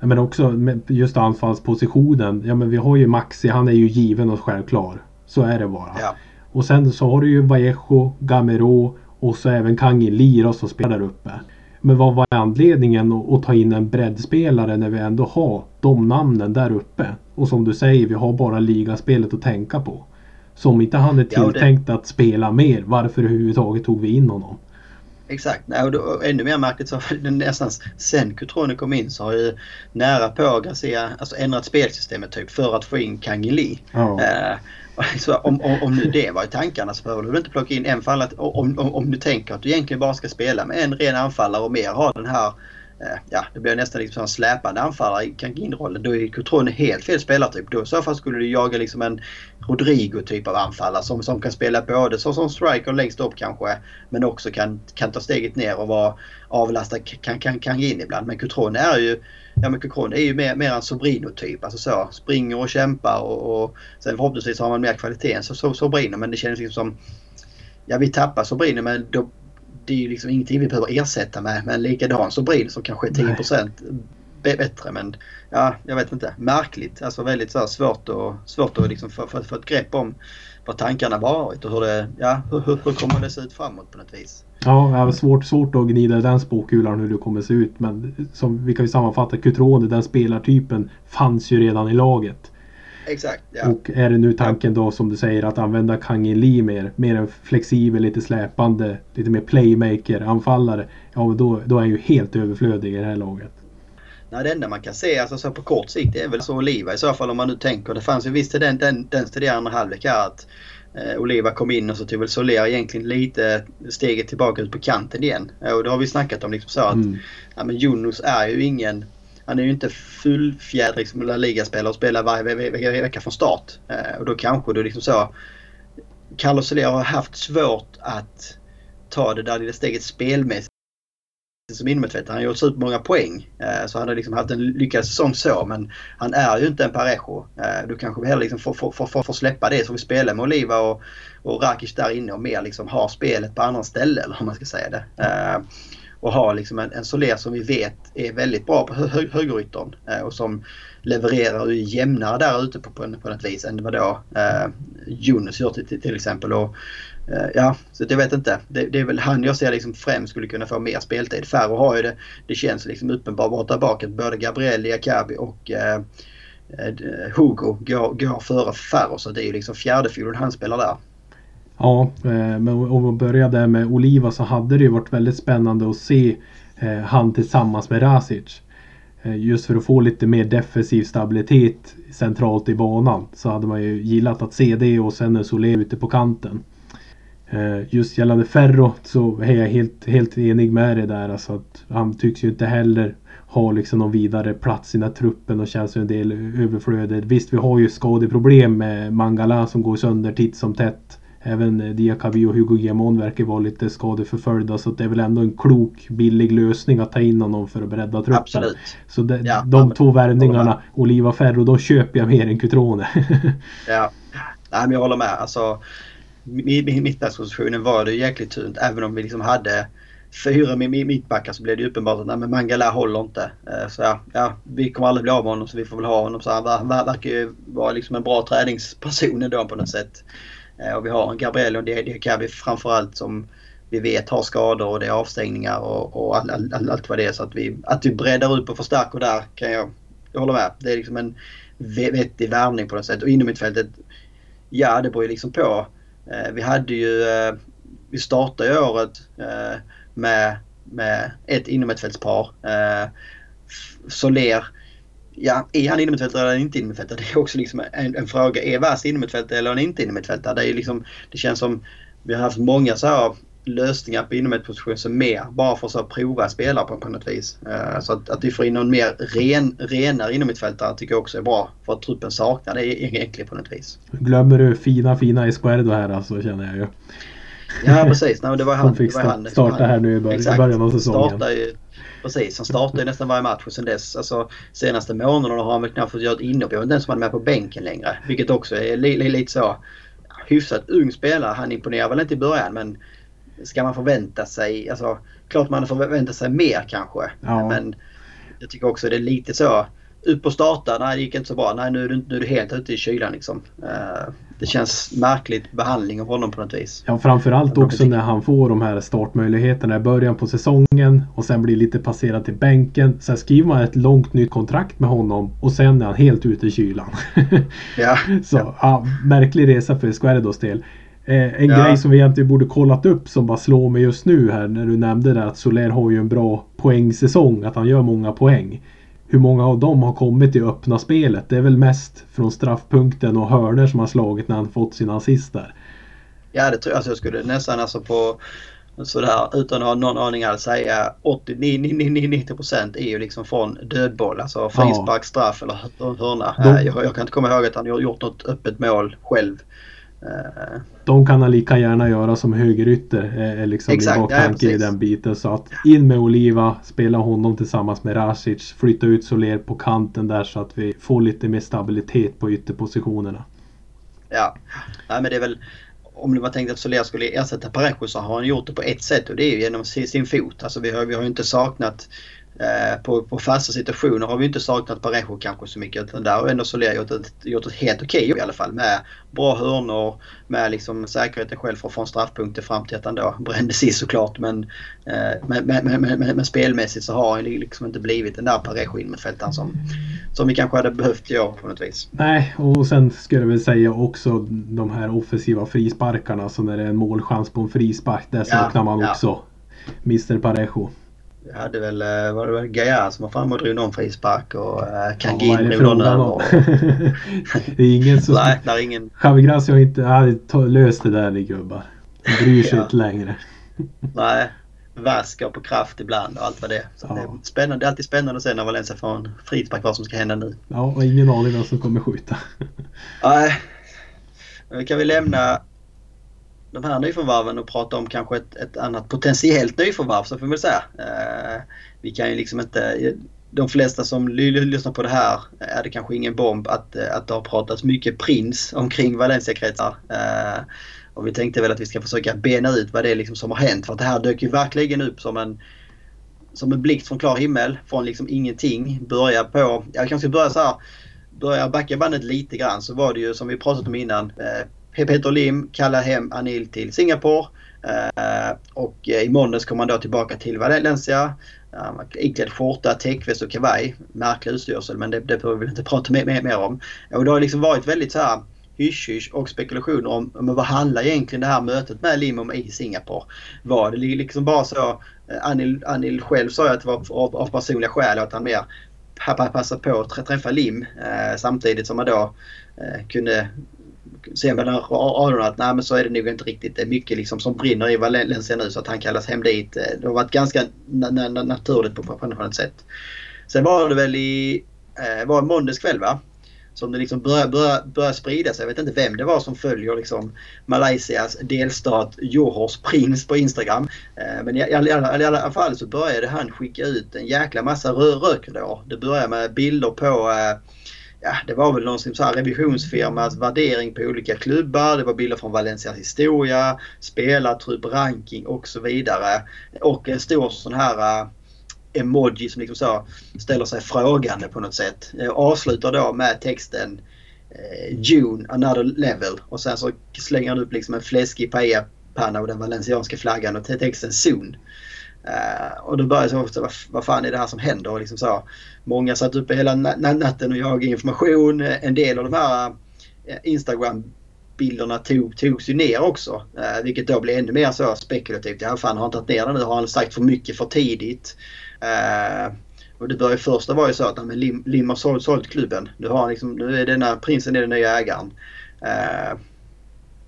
Men också just anfallspositionen. Ja men vi har ju Maxi, han är ju given och självklar. Så är det bara. Ja. Och sen så har du ju Vallejo, Gamero och så även Kangin Lira som spelar där uppe. Men vad var anledningen att ta in en breddspelare när vi ändå har de namnen där uppe? Och som du säger, vi har bara ligaspelet att tänka på. Så om inte han är tilltänkt ja, det... att spela mer, varför överhuvudtaget tog vi in honom? Exakt. Nej, och då, ännu mer märkligt så har nästan sen Cutrone kom in så har ju nära på Garcia alltså ändrat spelsystemet typ för att få in Kangin oh. eh, så om, om, om nu det var i tankarna så behöver du inte plocka in en fallare. Om, om, om du tänker att du egentligen bara ska spela med en ren anfallare och mer ha den här Eh, ja, det blir nästan liksom en släpande anfallare i Kangin-rollen. Då är Cotrone helt fel spelartyp. Då i så fall skulle du jaga liksom en Rodrigo-typ av anfallare som, som kan spela både så som striker längst upp kanske men också kan, kan ta steget ner och vara avlasta kan, kan, Kangin ibland. Men Cotrone är ju Ja men Cotrone är ju mer, mer en Sobrino-typ. Alltså så. Springer och kämpar och, och sen förhoppningsvis har man mer kvalitet än så, så, Sobrino men det känns liksom som Ja vi tappar Sobrino men då det är ju liksom ingenting vi behöver ersätta med, med en likadan Sobrin som kanske är 10% bättre. Men ja, jag vet inte. Märkligt. Alltså väldigt så svårt, och, svårt att liksom få, få, få ett grepp om vad tankarna varit och hur det, ja, hur, hur, hur kommer det se ut framåt på något vis. Ja, det svårt, svårt att gnida den spåkulan hur det kommer se ut. Men som vi kan ju sammanfatta, Cutrone, den spelartypen, fanns ju redan i laget. Exakt. Ja. Och är det nu tanken då som du säger att använda Kang Li mer, mer en flexibel, lite släpande, lite mer playmaker-anfallare. Ja, då, då är han ju helt överflödig i det här laget. Nej, det enda man kan se alltså, så på kort sikt är väl så Oliva i så fall om man nu tänker. Det fanns ju visst den, den, den till andra halvlek här att eh, Oliva kom in och så tog väl Soler egentligen lite steget tillbaka ut på kanten igen. Och det har vi snackat om liksom så att mm. ja, men Jonas är ju ingen han är ju inte fullfjädrad liksom, La Liga-spelare och spelar varje vecka från start. Eh, och då kanske du liksom så... Carlos Soler har haft svårt att ta det där lilla steget spelmässigt som innermittfältare. Han har gjort supermånga poäng. Eh, så han har liksom haft en lyckad säsong så men han är ju inte en Parejo. Eh, du kanske hellre liksom får, får, får, får släppa det så vi spelar med Oliva och, och Rakic där inne och mer liksom ha spelet på andra ställen eller om man ska säga det eh, och ha liksom en, en Soler som vi vet är väldigt bra på hö, högeryttern eh, och som levererar och är jämnare där ute på, på, på något vis än vad då eh, Jonas gör till, till exempel. Och, eh, ja, så jag vet inte. Det, det, är väl han jag ser liksom främst skulle kunna få mer speltid. Färre har ju det. Det känns liksom uppenbart där bak att både Gabriel Diakabi och eh, eh, Hugo går, går före Farro så det är ju liksom fjärdefiolen han spelar där. Ja, eh, men om vi börjar där med Oliva så hade det ju varit väldigt spännande att se eh, han tillsammans med Rasic. Eh, just för att få lite mer defensiv stabilitet centralt i banan så hade man ju gillat att se det och sen är Solé ute på kanten. Just gällande Ferro så är jag helt, helt enig med dig där. Alltså att han tycks ju inte heller ha liksom någon vidare plats i den här truppen och känns ju en del överflödig. Visst, vi har ju skadeproblem med Mangala som går sönder titt som tätt. Även Diakabi och Hugo Giamon verkar vara lite skadeförföljda så det är väl ändå en klok, billig lösning att ta in honom för att bredda truppen. Absolut. Så de, ja, de två värvningarna, Oliva Ferro, då köper jag mer än Cutrone. ja, Nej, men jag håller med. Alltså, mittbackspositionen var det jäkligt tunt även om vi liksom hade fyra mittbackar så blev det uppenbart att nej, men Mangala håller inte. Eh, så ja, ja, vi kommer aldrig bli av med honom så vi får väl ha honom. Så han verkar ju vara liksom en bra träningsperson ändå på något sätt. Eh, och vi har en Gabriel och Diakabi framförallt som vi vet har skador och det är avstängningar och, och all, all, all, allt vad det är. Så att vi, att vi breddar upp och förstärker där kan jag, jag hålla med. Det är liksom en vettig värvning på något sätt. Och inom ja det beror ju liksom på. Eh, vi hade ju, eh, vi startade ju året med, med ett inomhutfältspar. Soler, ja, är han inomhutfältare eller inte inomhutfältare? Det är också liksom en, en fråga. Är Vass inomhutfältare eller inte inomhutfältare? Det, är liksom, det känns som vi har haft många så här lösningar på inomhutposition som mer bara för att prova spelare på, på något vis. Uh, så att, att vi får in någon mer ren, renare inomhutfältare tycker jag också är bra. För att truppen saknar det egentligen på något vis. Glömmer du fina fina Esquerdo här alltså känner jag ju. Ja precis, Nej, det var han. Som fick han, starta här nu i början, exakt, början av säsongen. Startar ju, precis, han startar ju nästan varje match och sen dess. Alltså, senaste månaderna har han väl knappt fått göra ett inhopp. Jag vet inte ens om han är med på bänken längre. Vilket också är li, li, lite så hyfsat ung spelare. Han imponerar väl inte i början men ska man förvänta sig, alltså klart man förväntar sig mer kanske. Ja. Men jag tycker också det är lite så upp och starta, nej det gick inte så bra. Nej nu är du, nu är du helt ute i kylan liksom. Uh, det känns märkligt behandling av honom på något vis. Ja framförallt också när han får de här startmöjligheterna i början på säsongen och sen blir lite passerad till bänken. Sen skriver man ett långt nytt kontrakt med honom och sen är han helt ute i kylan. ja. så ja. ja, märklig resa för Squaredos del. Eh, en ja. grej som vi egentligen borde kollat upp som bara slår mig just nu här när du nämnde det att Soler har ju en bra poängsäsong. Att han gör många poäng hur många av dem har kommit i öppna spelet? Det är väl mest från straffpunkten och hörner som har slagit när han fått sina assist där. Ja, det tror jag. Alltså, jag skulle nästan alltså på sådär utan att ha någon aning alls säga 80-90% är ju liksom från dödboll. Alltså frispark, straff eller hörna. De... Jag, jag, kan inte komma ihåg att han gjort något öppet mål själv. De kan han lika gärna göra som högerytter. Är liksom Exakt, min tanke ja, i den biten. Så att in med Oliva, spela honom tillsammans med Rasic. Flytta ut Soler på kanten där så att vi får lite mer stabilitet på ytterpositionerna. Ja, Nej, men det är väl om det var tänkt att Soler skulle ersätta Parejo så har han gjort det på ett sätt och det är ju genom sin, fot. Alltså vi har, vi har inte saknat Eh, på, på fasta situationer har vi inte saknat Parejo kanske så mycket. Utan där har ändå Soler gjort ett, gjort ett helt okej okay, i alla fall. Med bra hörnor, med liksom säkerheten själv från straffpunkter fram till att han då brände sist såklart. Men, eh, men, men, men, men, spelmässigt så har han liksom inte blivit den där Parejo-innerfältaren som, som vi kanske hade behövt göra på något vis. Nej, och sen skulle jag väl säga också de här offensiva frisparkarna. Så när det är en målchans på en frispark, där saknar man ja. också Mr Parejo. Vi hade väl, eh, var det väl Gaia som var framme och drog någon frispark och uh, Kangin drog någon över. det är ingen som... Nej, ingen... Javi Gracia har inte hade löst det där ni gubbar. De bryr sig ja. inte längre. Nej, Vaska på kraft ibland och allt vad det är. Så ja. det, är spännande. det är alltid spännande att se när Valencia får en frispark vad som ska hända nu. Ja, och ingen aning vem som kommer skjuta. Nej. Kan vi lämna de här nyförvärven och prata om kanske ett, ett annat potentiellt nyförvärv så får vi säga. Eh, vi kan ju liksom inte... De flesta som lyssnar på det här eh, är det kanske ingen bomb att, eh, att det har pratats mycket prins omkring Valencia-kretsar. Eh, och vi tänkte väl att vi ska försöka bena ut vad det är liksom som har hänt. För att det här dök ju verkligen upp som en, som en blixt från klar himmel. Från liksom ingenting. Börja på... Jag kanske ska börja så här. Börja backa bandet lite grann så var det ju som vi pratat om innan. Eh, Peter Lim kallar hem Anil till Singapore. Uh, och i måndags kom han då tillbaka till Valencia. Iklädd skjorta, täckväst och kavaj. Märklig utstyrsel men det, det behöver vi inte prata mer, mer, mer om. Och det har liksom varit väldigt så här hysch och spekulationer om, om vad handlar egentligen det här mötet med Lim om i Singapore. Var det liksom bara så, eh, Anil, Anil själv sa att det var av, av personliga skäl att han mer passade på att träffa Lim eh, samtidigt som han då kunde och se mellan raderna att nej men så är det nog inte riktigt. Det är mycket liksom som brinner i Valencia nu så att han kallas hem dit. Eh, det har varit ganska naturligt på, på något sätt. Sen var det väl i eh, var måndags kväll va? Som det liksom började börjar, börjar sprida sig. Jag vet inte vem det var som följer liksom Malaysias delstat Johors prins på Instagram. Eh, men i, i, i, i alla fall så började han skicka ut en jäkla massa rö då. Det började med bilder på eh, ja, det var väl någon så här revisionsfirmas alltså värdering på olika klubbar. Det var bilder från Valencias historia, spelartrupp, ranking och så vidare. Och en stor sån här eh, emoji som liksom så ställer sig frågande på något sätt. Jag avslutar då med texten eh, June, another level. Och sen så slänger han upp liksom en fläskig paella-panna och den valencianska flaggan och texten Soon. Uh, och då börjar jag så vad, vad fan är det här som händer? Och liksom så, många satt uppe hela natten och jagade information. En del av de här eh, Instagram-bilderna tog, togs ju ner också. Eh, vilket då blev ännu mer så spekulativt. Ja, fan har han tagit ner den nu? Har han sagt för mycket för tidigt? Eh, och det började första var ju så att men Lim, Lim har sålt, sålt klubben. Nu, har han liksom, nu är denna prinsen är den nya ägaren.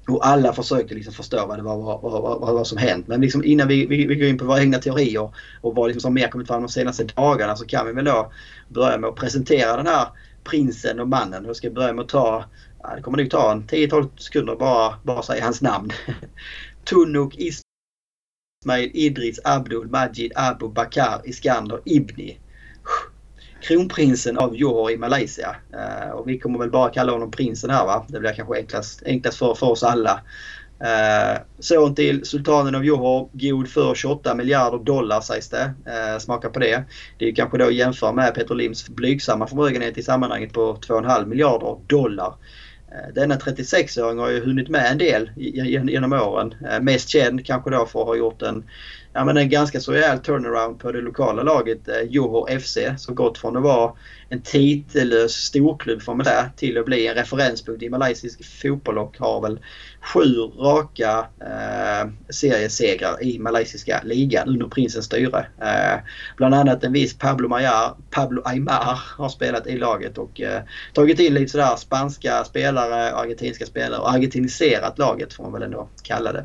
Och alla försökte liksom förstå vad det var vad, vad, vad, vad som hänt. Men liksom innan vi, vi, vi går in på våra egna teorier och vad liksom som mer kommit fram de senaste dagarna så kan vi väl då börja med att presentera den här prinsen och mannen. Jag ska börja med att ta, ja, det kommer nog ta en 10-12 sekunder bara, bara säga hans namn. Tunuk Ismail Idris Abdul Majid Abu Bakar Iskander Ibni kronprinsen av Johor i Malaysia. Eh, och vi kommer väl bara kalla honom prinsen här va. Det blir kanske enklast, enklast för, för oss alla. Eh, son till sultanen av Johor, god för 28 miljarder dollar sägs det. Eh, smaka på det. Det är kanske då att jämföra med Petrolims blygsamma förmögenhet i sammanhanget på 2,5 miljarder dollar. Eh, denna 36-åring har ju hunnit med en del genom åren. Eh, mest känd kanske då för att ha gjort en ja, men en ganska så rejäl turnaround på det lokala laget eh, Johor FC som gått från att vara en titellös storklubb får man säga till att bli en referenspunkt i malaysisk fotboll och har väl sju raka eh, seriesegrar i malaysiska ligan under prinsens styre. Eh, bland annat en viss Pablo, Mayar, Pablo Aymar har spelat i laget och eh, tagit in lite sådär spanska spelare, argentinska spelare och argentiniserat laget får man väl ändå kalla det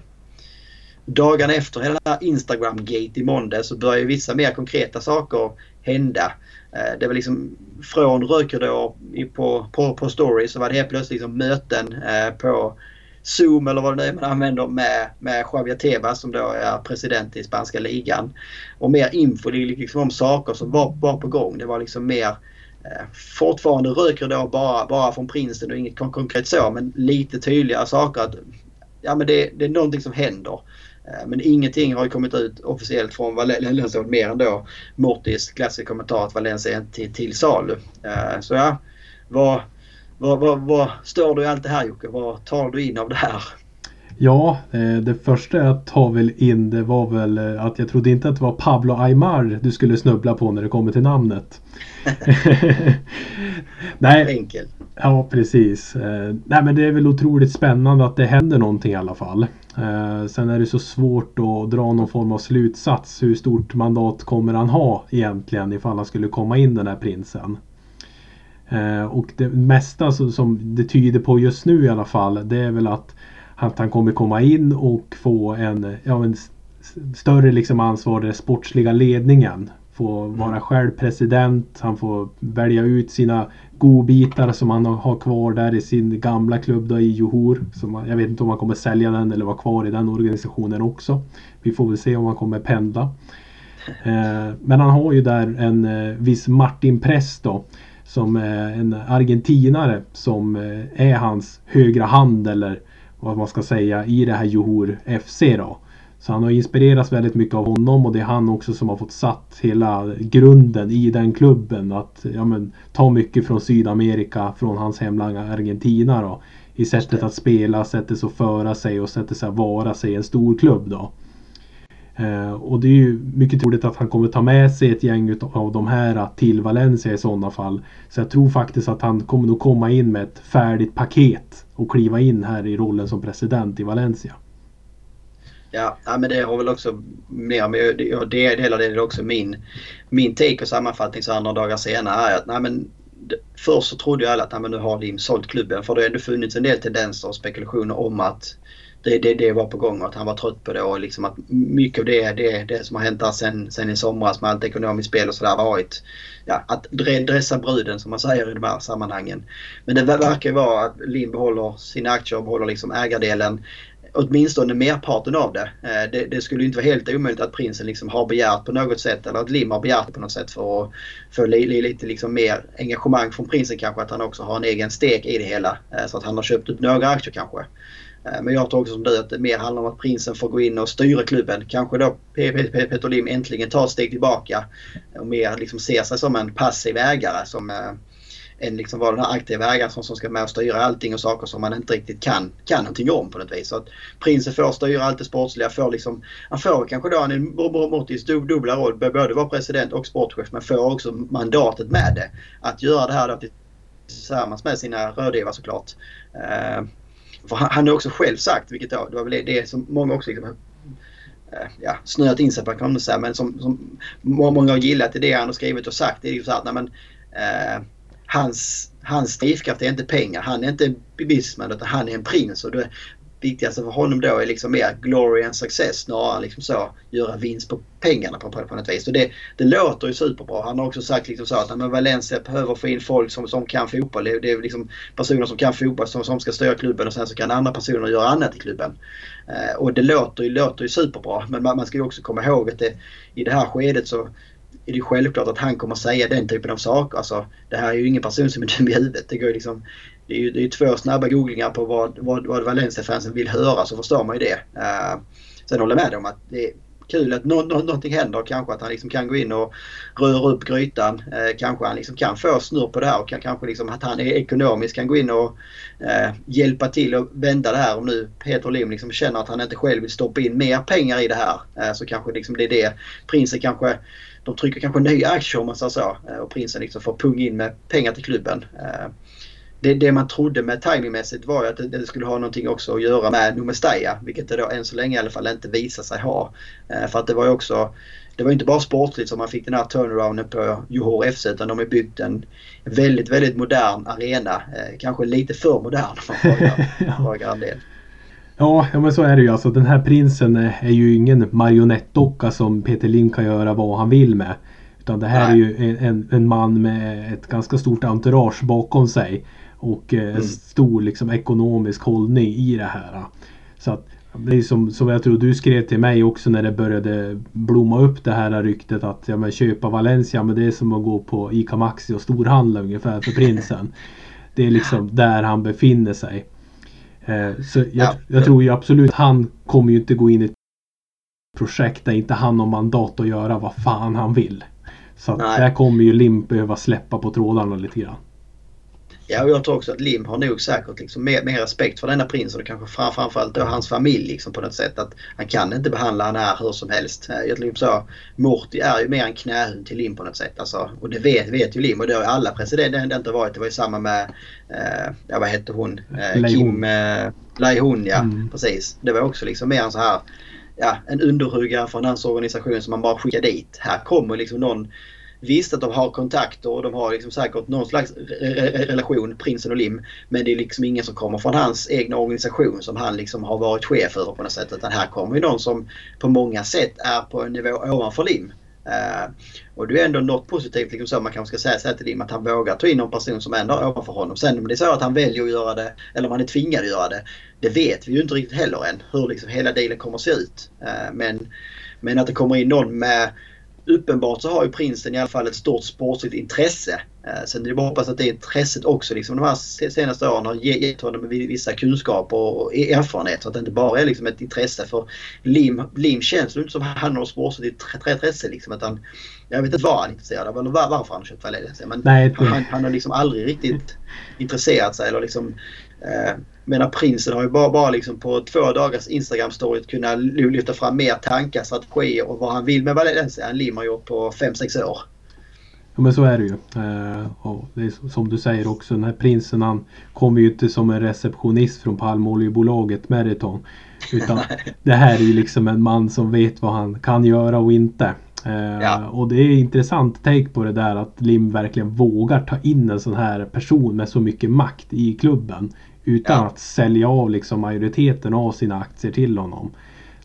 dagarna efter hela Instagram-gate i måndag så börjar ju vissa mer konkreta saker hända. Eh, det var liksom från rökridåer på, på, på stories så var det helt plötsligt liksom möten eh, på Zoom eller vad det nu är man använder med, med Javier Tebas som då är president i spanska ligan. Och mer info liksom om saker som var, var på gång. Det var liksom mer eh, fortfarande rökridåer bara, bara från prinsen och inget konkret så men lite tydligare saker. att ja, men det, det är någonting som händer. Eh, men ingenting har kommit ut officiellt från Valencia mer än då Mortis klassiska kommentar att Valencia är till, till salu. Eh, så ja, vad, vad, vad, vad stör du i allt det här Jocke? Vad tar du in av det här? Ja, eh, det första jag tar väl in det var väl att jag trodde inte att det var Pablo Aymar du skulle snubbla på när det kommer till namnet. Nej. Enkel. Ja, precis. Nej, men det är väl otroligt spännande att det händer någonting i alla fall. Eh, sen är det så svårt att dra någon form av slutsats. Hur stort mandat kommer han ha egentligen ifall han skulle komma in den här prinsen? Eh, och det mesta som, som det tyder på just nu i alla fall det är väl att, att han kommer komma in och få en, ja, en större liksom ansvar i den sportsliga ledningen. Får vara mm. själv president. Han får välja ut sina godbitar som han har kvar där i sin gamla klubb då i Johor. Som, jag vet inte om han kommer sälja den eller vara kvar i den organisationen också. Vi får väl se om han kommer pendla. Eh, men han har ju där en eh, viss Martin Press då. Som är en argentinare som eh, är hans högra hand eller vad man ska säga i det här Johor FC då. Så han har inspirerats väldigt mycket av honom och det är han också som har fått satt hela grunden i den klubben. Att ja, men, ta mycket från Sydamerika, från hans hemland Argentina då. I sättet att spela, sättet att föra sig och sättet att vara sig i en stor klubb då. Eh, och det är ju mycket troligt att han kommer ta med sig ett gäng av de här till Valencia i sådana fall. Så jag tror faktiskt att han kommer nog komma in med ett färdigt paket och kliva in här i rollen som president i Valencia. Ja, ja, men det har väl också mer med, jag delar det också min, min take och sammanfattning så här några dagar senare är att nej, men först så trodde ju alla att nu har Lim sålt klubben för det har ändå funnits en del tendenser och spekulationer om att det, det, det var på gång och att han var trött på det och liksom att mycket av det, det, det som har hänt där sen, sen i somras med allt ekonomiskt spel och sådär varit ja, att dressa bruden som man säger i de här sammanhangen. Men det verkar ju vara att Lim behåller sina aktier och behåller liksom ägardelen åtminstone merparten av det. Eh, det. det. skulle inte vara helt omöjligt att prinsen liksom har begärt på något sätt eller att Lim har begärt på något sätt för att få lite liksom mer engagemang från prinsen kanske. Att han också har en egen stek i det hela. Eh, så att han har köpt upp några aktier kanske. Eh, men jag tror också som du att det mer handlar om att prinsen får gå in och styra klubben. Kanske då Peter Lim äntligen tar ett steg tillbaka och mer liksom ser sig som en passiv ägare. Som, än liksom vara den här aktiva ägaren som, som ska med och styra allting och saker som man inte riktigt kan, kan någonting om på något vis. Så att prinsen får styra allt det sportsliga. Får liksom, han får kanske då en Mortis dubbla roll, både vara president och sportchef men får också mandatet med det. Att göra det här då tillsammans med sina rådgivare såklart. Uh, för han, han har också själv sagt, vilket då, det var väl det som många också liksom, eh, ja, snöat in sig på kan man säga, men som, som många har gillat i det han har skrivit och sagt. Det är ju så att nej, men, eh, hans, hans drivkraft är inte pengar. Han är inte en businessman utan han är en prins. Och det viktigaste för honom då är liksom mer glory and success snarare än liksom så göra vinst på pengarna på, på, på något vis. Och det, det låter ju superbra. Han har också sagt liksom så att men Valencia behöver få in folk som, som kan fotboll. Det, det är liksom personer som kan fotboll som, som ska styra klubben och sen så kan andra personer göra annat i klubben. Eh, och det låter ju, låter ju superbra men man, man ska ju också komma ihåg att det, i det här skedet så är det självklart att han kommer säga den typen av saker. Alltså, det här är ju ingen person som är dum i huvudet. Det, går liksom, det är ju det är två snabba googlingar på vad, vad, vad Valencia-fansen vill höra så förstår man ju det. Uh, sen håller jag med om att det är kul att no, no, någonting händer. Kanske att han liksom kan gå in och röra upp grytan. Uh, kanske han liksom kan få snurr på det här och kan, kanske liksom att han är ekonomisk kan gå in och uh, hjälpa till att vända det här. Om nu Peter Lim liksom känner att han inte själv vill stoppa in mer pengar i det här så kanske liksom det är det. Prinsen kanske de trycker kanske nya aktier om man säger så eh, och prinsen liksom får pung in med pengar till klubben. Eh, det, det man trodde med timingmässigt var ju att det, skulle ha någonting också att göra med Numestaya vilket det då än så länge i alla fall inte visar sig ha. Eh, för att det var ju också det var inte bara sportligt som man fick den här turnarounden på Johor FC utan de har byggt en väldigt, väldigt modern arena. kanske lite för modern om man frågar ja. Ja, ja men så är det ju. Alltså, den här prinsen är ju ingen marionettdocka som Peter Lind kan göra vad han vill med. Utan det här Nej. är ju en, en, man med ett ganska stort entourage bakom sig. Och eh, mm. stor liksom, ekonomisk hållning i det här. Så att, det är som, som jag tror du skrev till mig också när det började blomma upp det här ryktet att ja, men köpa Valencia men det är som att gå på ICA Maxi och storhandla ungefär för prinsen. Det är liksom där han befinner sig. Eh, så jag, ja. jag, tror ju absolut han kommer ju inte gå in i ett projekt där inte han har mandat att göra vad fan han vill. Så att där kommer ju Limp behöva släppa på trådarna lite grann. Ja, och jag tror också att Lim har nog säkert liksom mer, mer respekt för denna prins och kanske fram, framförallt då hans familj liksom på något sätt. Att han kan inte behandla han här hur som helst. Eh, jag tror så, Morty är ju mer en knähund till Lim på något sätt. Alltså, och det vet, vet ju Lim och det har ju alla presidenter varit. Det var ju samma med, eh, ja vad hette hon? Eh, Kim eh, Lai-Hun ja, mm. precis. Det var också liksom mer en så här ja, en underhuggare från hans organisation som man bara skickar dit. Här kommer liksom någon Visst att de har kontakter och de har liksom säkert någon slags relation, prinsen och Lim. Men det är liksom ingen som kommer från hans egna organisation som han liksom har varit chef över på något sätt. Utan här kommer ju någon som på många sätt är på en nivå ovanför Lim. Uh, och det är ändå något positivt liksom så man kanske ska säga så till Lim att han vågar ta in någon person som ändå är ovanför honom. Sen om det är så att han väljer att göra det eller om han är tvingad att göra det. Det vet vi ju inte riktigt heller än hur liksom hela dealen kommer att se ut. Uh, men, men att det kommer in någon med uppenbart så har ju prinsen i alla fall ett stort sportsligt intresse. Eh, sen är det bara att hoppas att det intresset också liksom de här senaste åren har gett honom vissa kunskaper och erfarenhet. Så att det inte bara är liksom ett intresse för Lim. Lim känns inte som han har sportsligt intresse liksom. Utan jag vet inte vad han är intresserad av eller varför han har köpt Valencia. Men Nej, han, han, har liksom aldrig riktigt intresserat sig eller liksom Eh, medan prinsen har ju bara, bara liksom på två dagars Instagram-story kunnat lyfta fram mer tankar, strategier och vad han vill med Valencia än Lim har gjort på 5-6 år. Ja men så är det ju. Eh, och det är som du säger också, den här prinsen han kommer ju inte som en receptionist från palmoljebolaget Meriton. Utan det här är ju liksom en man som vet vad han kan göra och inte. Eh, ja. Och det är intressant take på det där att Lim verkligen vågar ta in en sån här person med så mycket makt i klubben. Utan ja. att sälja av liksom majoriteten av sina aktier till honom.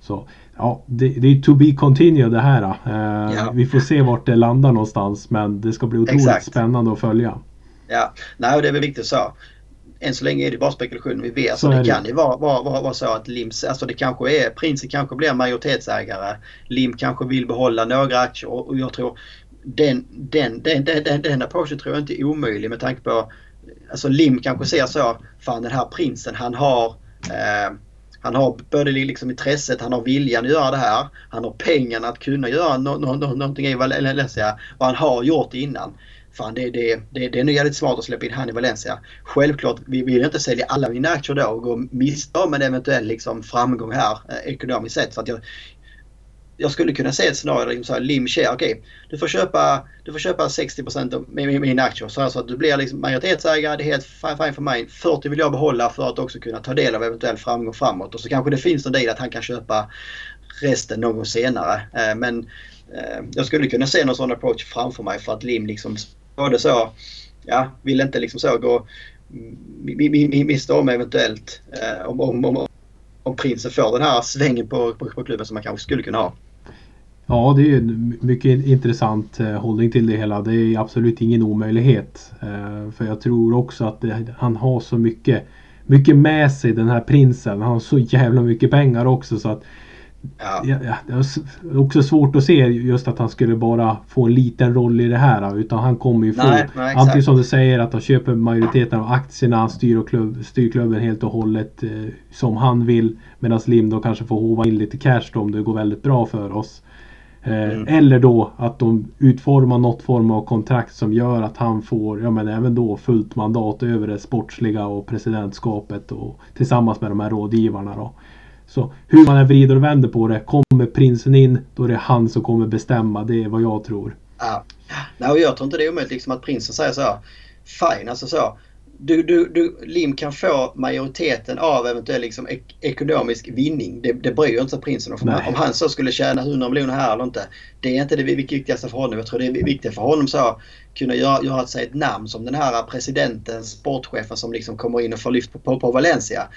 Så ja, det, det är to be continued det här. Eh, ja. Vi får se vart det landar någonstans men det ska bli otroligt Exakt. spännande att följa. Ja, nej det är väl viktigt så. Än så länge är det bara spekulation vi vet. Så, så det, det, kan ju vara, vara, vara, vara, så att Lims, alltså det kanske är, prinsen kanske blir majoritetsägare. Lim kanske vill behålla några aktier och jag tror den, den, den, den, den, den approachen tror jag inte är omöjlig med tanke på Alltså Lim kanske ser så, fan den här prinsen han har eh, han har både liksom intresset, han har viljan att göra det här. Han har pengarna att kunna göra no, no, no, någonting i Valencia. Och han har gjort det innan. Fan, det, det, det, det är nog jävligt smart att släppa in han i Valencia. Självklart, vi vill inte sälja alla mina aktier då och gå miste om en eventuell liksom, framgång här eh, ekonomiskt sett. Så att jag, jag skulle kunna se ett scenario där liksom Lim share, okej, okay, du får köpa, du får köpa 60% av mina aktier. Så alltså att du blir liksom majoritetsägare, det är helt fine för mig. 40 vill jag behålla för att också kunna ta del av eventuell framgång framåt. Och så kanske det finns en del att han kan köpa resten någon gång senare. Eh, men eh, jag skulle kunna se någon sån approach framför mig för att Lim liksom både så, ja, vill inte liksom så gå miste om eventuellt eh, om, om, om, om prinsen får den här svängen på, på, på klubben som man kanske skulle kunna ha. Ja, det är en mycket intressant eh, hållning till det hela. Det är absolut ingen omöjlighet. Eh, för jag tror också att det, han har så mycket, mycket med sig den här prinsen. Han har så jävla mycket pengar också så att Ja. Ja, det är också svårt att se just att han skulle bara få en liten roll i det här. Utan han kommer ju få, nej, nej, antingen som du säger att han köper majoriteten av aktierna, han styr, och klubb, styr klubben helt och hållet eh, som han vill. Medan Lim då kanske får hova in lite cash då om det går väldigt bra för oss. Eh, mm. Eller då att de utformar något form av kontrakt som gör att han får, ja men även då fullt mandat över det sportsliga och presidentskapet och tillsammans med de här rådgivarna då. Så hur man än vrider och vänder på det, kommer prinsen in, då är det han som kommer bestämma. Det är vad jag tror. Ja. Nej, och jag tror inte det är omöjligt liksom att prinsen säger så här. Fine, alltså så. Du, du, du, Lim kan få majoriteten av eventuell liksom, ek ekonomisk vinning. Det, det bryr inte sig prinsen om. Om han så skulle tjäna 100 miljoner här eller inte. Det är inte det viktigaste för honom. Jag tror det är viktigt för honom så kunna göra, göra sig ett namn som den här presidenten, sportchefen som liksom kommer in och får lyft på, på, på Valencia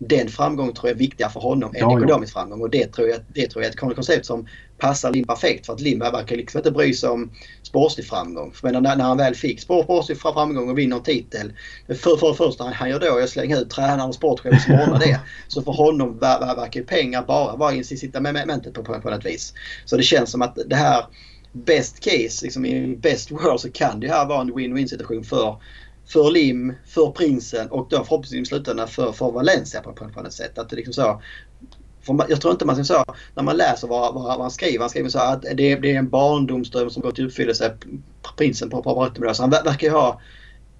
den framgången tror jag är viktigare för honom än ja, ekonomisk ja. framgång. Och det tror, jag, det tror jag är ett koncept som passar Lim perfekt. För att Lim verkar liksom inte bry sig om sportslig framgång. För när, när han väl fick sportslig framgång och vinner en titel. För, för det första han gör då är att slänga ut tränaren och sportchef som ordnar det. Så för honom verkar pengar bara vara incitamentet på, på, på något vis. Så det känns som att det här best case, liksom i best world så kan det här vara en win-win situation för för Lim, för Prinsen och då förhoppningsvis i slutändan för, för Valencia på, på, på något sätt. Att det liksom så, för jag tror inte man ska säga när man läser vad, vad, vad han skriver. Han skriver så att det, det är en barndomsdröm som går till uppfyllelse. Prinsen på, på, Så han verkar ju ha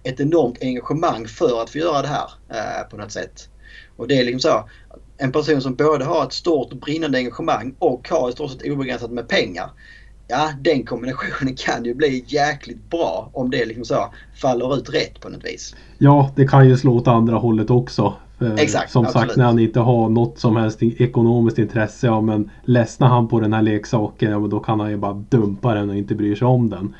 ett enormt engagemang för att få göra det här eh, på något sätt. Och det är liksom så. En person som både har ett stort brinnande engagemang och har i stort sett obegränsat med pengar ja, den kombinationen kan ju bli jäkligt bra om det liksom så faller ut rätt på något vis. Ja, det kan ju slå åt andra hållet också. Exakt, som absolut. sagt när han inte har något som helst ekonomiskt intresse. Ja, men ledsnar han på den här leksaken, ja, men då kan han ju bara dumpa den och inte bry sig om den.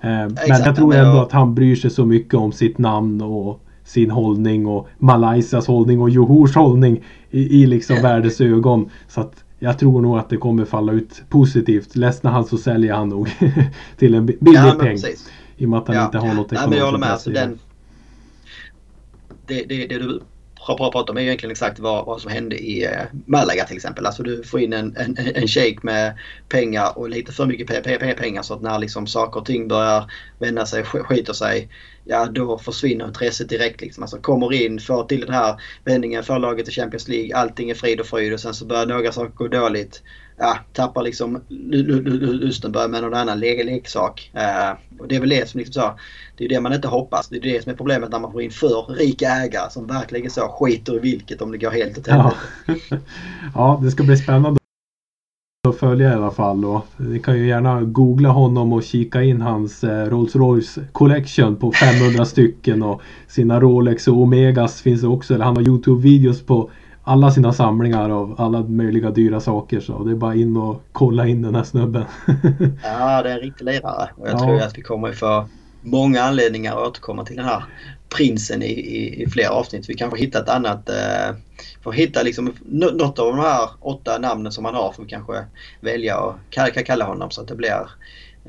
Eh, Exakt, men jag tror ändå att han bryr sig så mycket om sitt namn och sin hållning och Malaysias hållning och Johors hållning i, i liksom världens ögon. Så att jag tror nog att det kommer falla ut positivt. Ledsnar han så säljer han nog till en billig ja, peng. Precis. I och med att han ja. inte har något ekonomiskt håller med. Alltså, den, det, det, det du prata om är egentligen exakt vad, vad som hände i eh, Malaga till exempel. Alltså du får in en, en, en shake med pengar och lite för mycket pengar så att när liksom saker och ting börjar vända sig, skiter sig ja då försvinner intresset direkt. Liksom. Alltså kommer in, får till den här vändningen, får laget till Champions League, allting är frid och fröjd och sen så börjar några saker gå dåligt. Ja, tappar liksom lusten, börjar med någon annan le leksak. Uh, och det är väl det som liksom så, det är det man inte hoppas. Det är det som är problemet när man får in för rika ägare som verkligen så skiter i vilket om det går helt åt helvete. Ja. ja, det ska bli spännande att följa i alla fall. Och ni kan ju gärna googla honom och kika in hans eh, Rolls Royce Collection på 500 stycken och sina Rolex och Omegas finns det också. Eller han har Youtube-videos på alla sina samlingar av alla möjliga dyra saker. Så det är bara in och kolla in den här snubben. ja, det är en riktig lirare. Och jag ja. tror att vi kommer få många anledningar att återkomma till den här prinsen i, i, i fler avsnitt. Vi kanske hittar ett annat... Eh, får hitta liksom något av de här åtta namnen som han har får vi kanske välja och kalla, kalla honom så att det blir...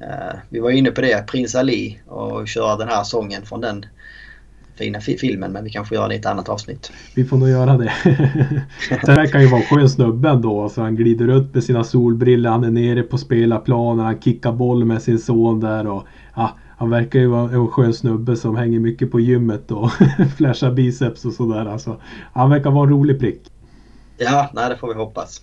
Eh, vi var inne på det, Prins Ali och köra den här sången från den fina filmen men vi kanske gör det i ett annat avsnitt. Vi får nog göra det. Sen verkar ju vara en skön snubbe ändå. Så han glider ut med sina solbriller, han är nere på spelarplanen, han kickar boll med sin son där och ja, han verkar ju vara en skön snubbe som hänger mycket på gymmet och flashar biceps och sådär. Alltså, han verkar vara en rolig prick. Ja, nej, det får vi hoppas.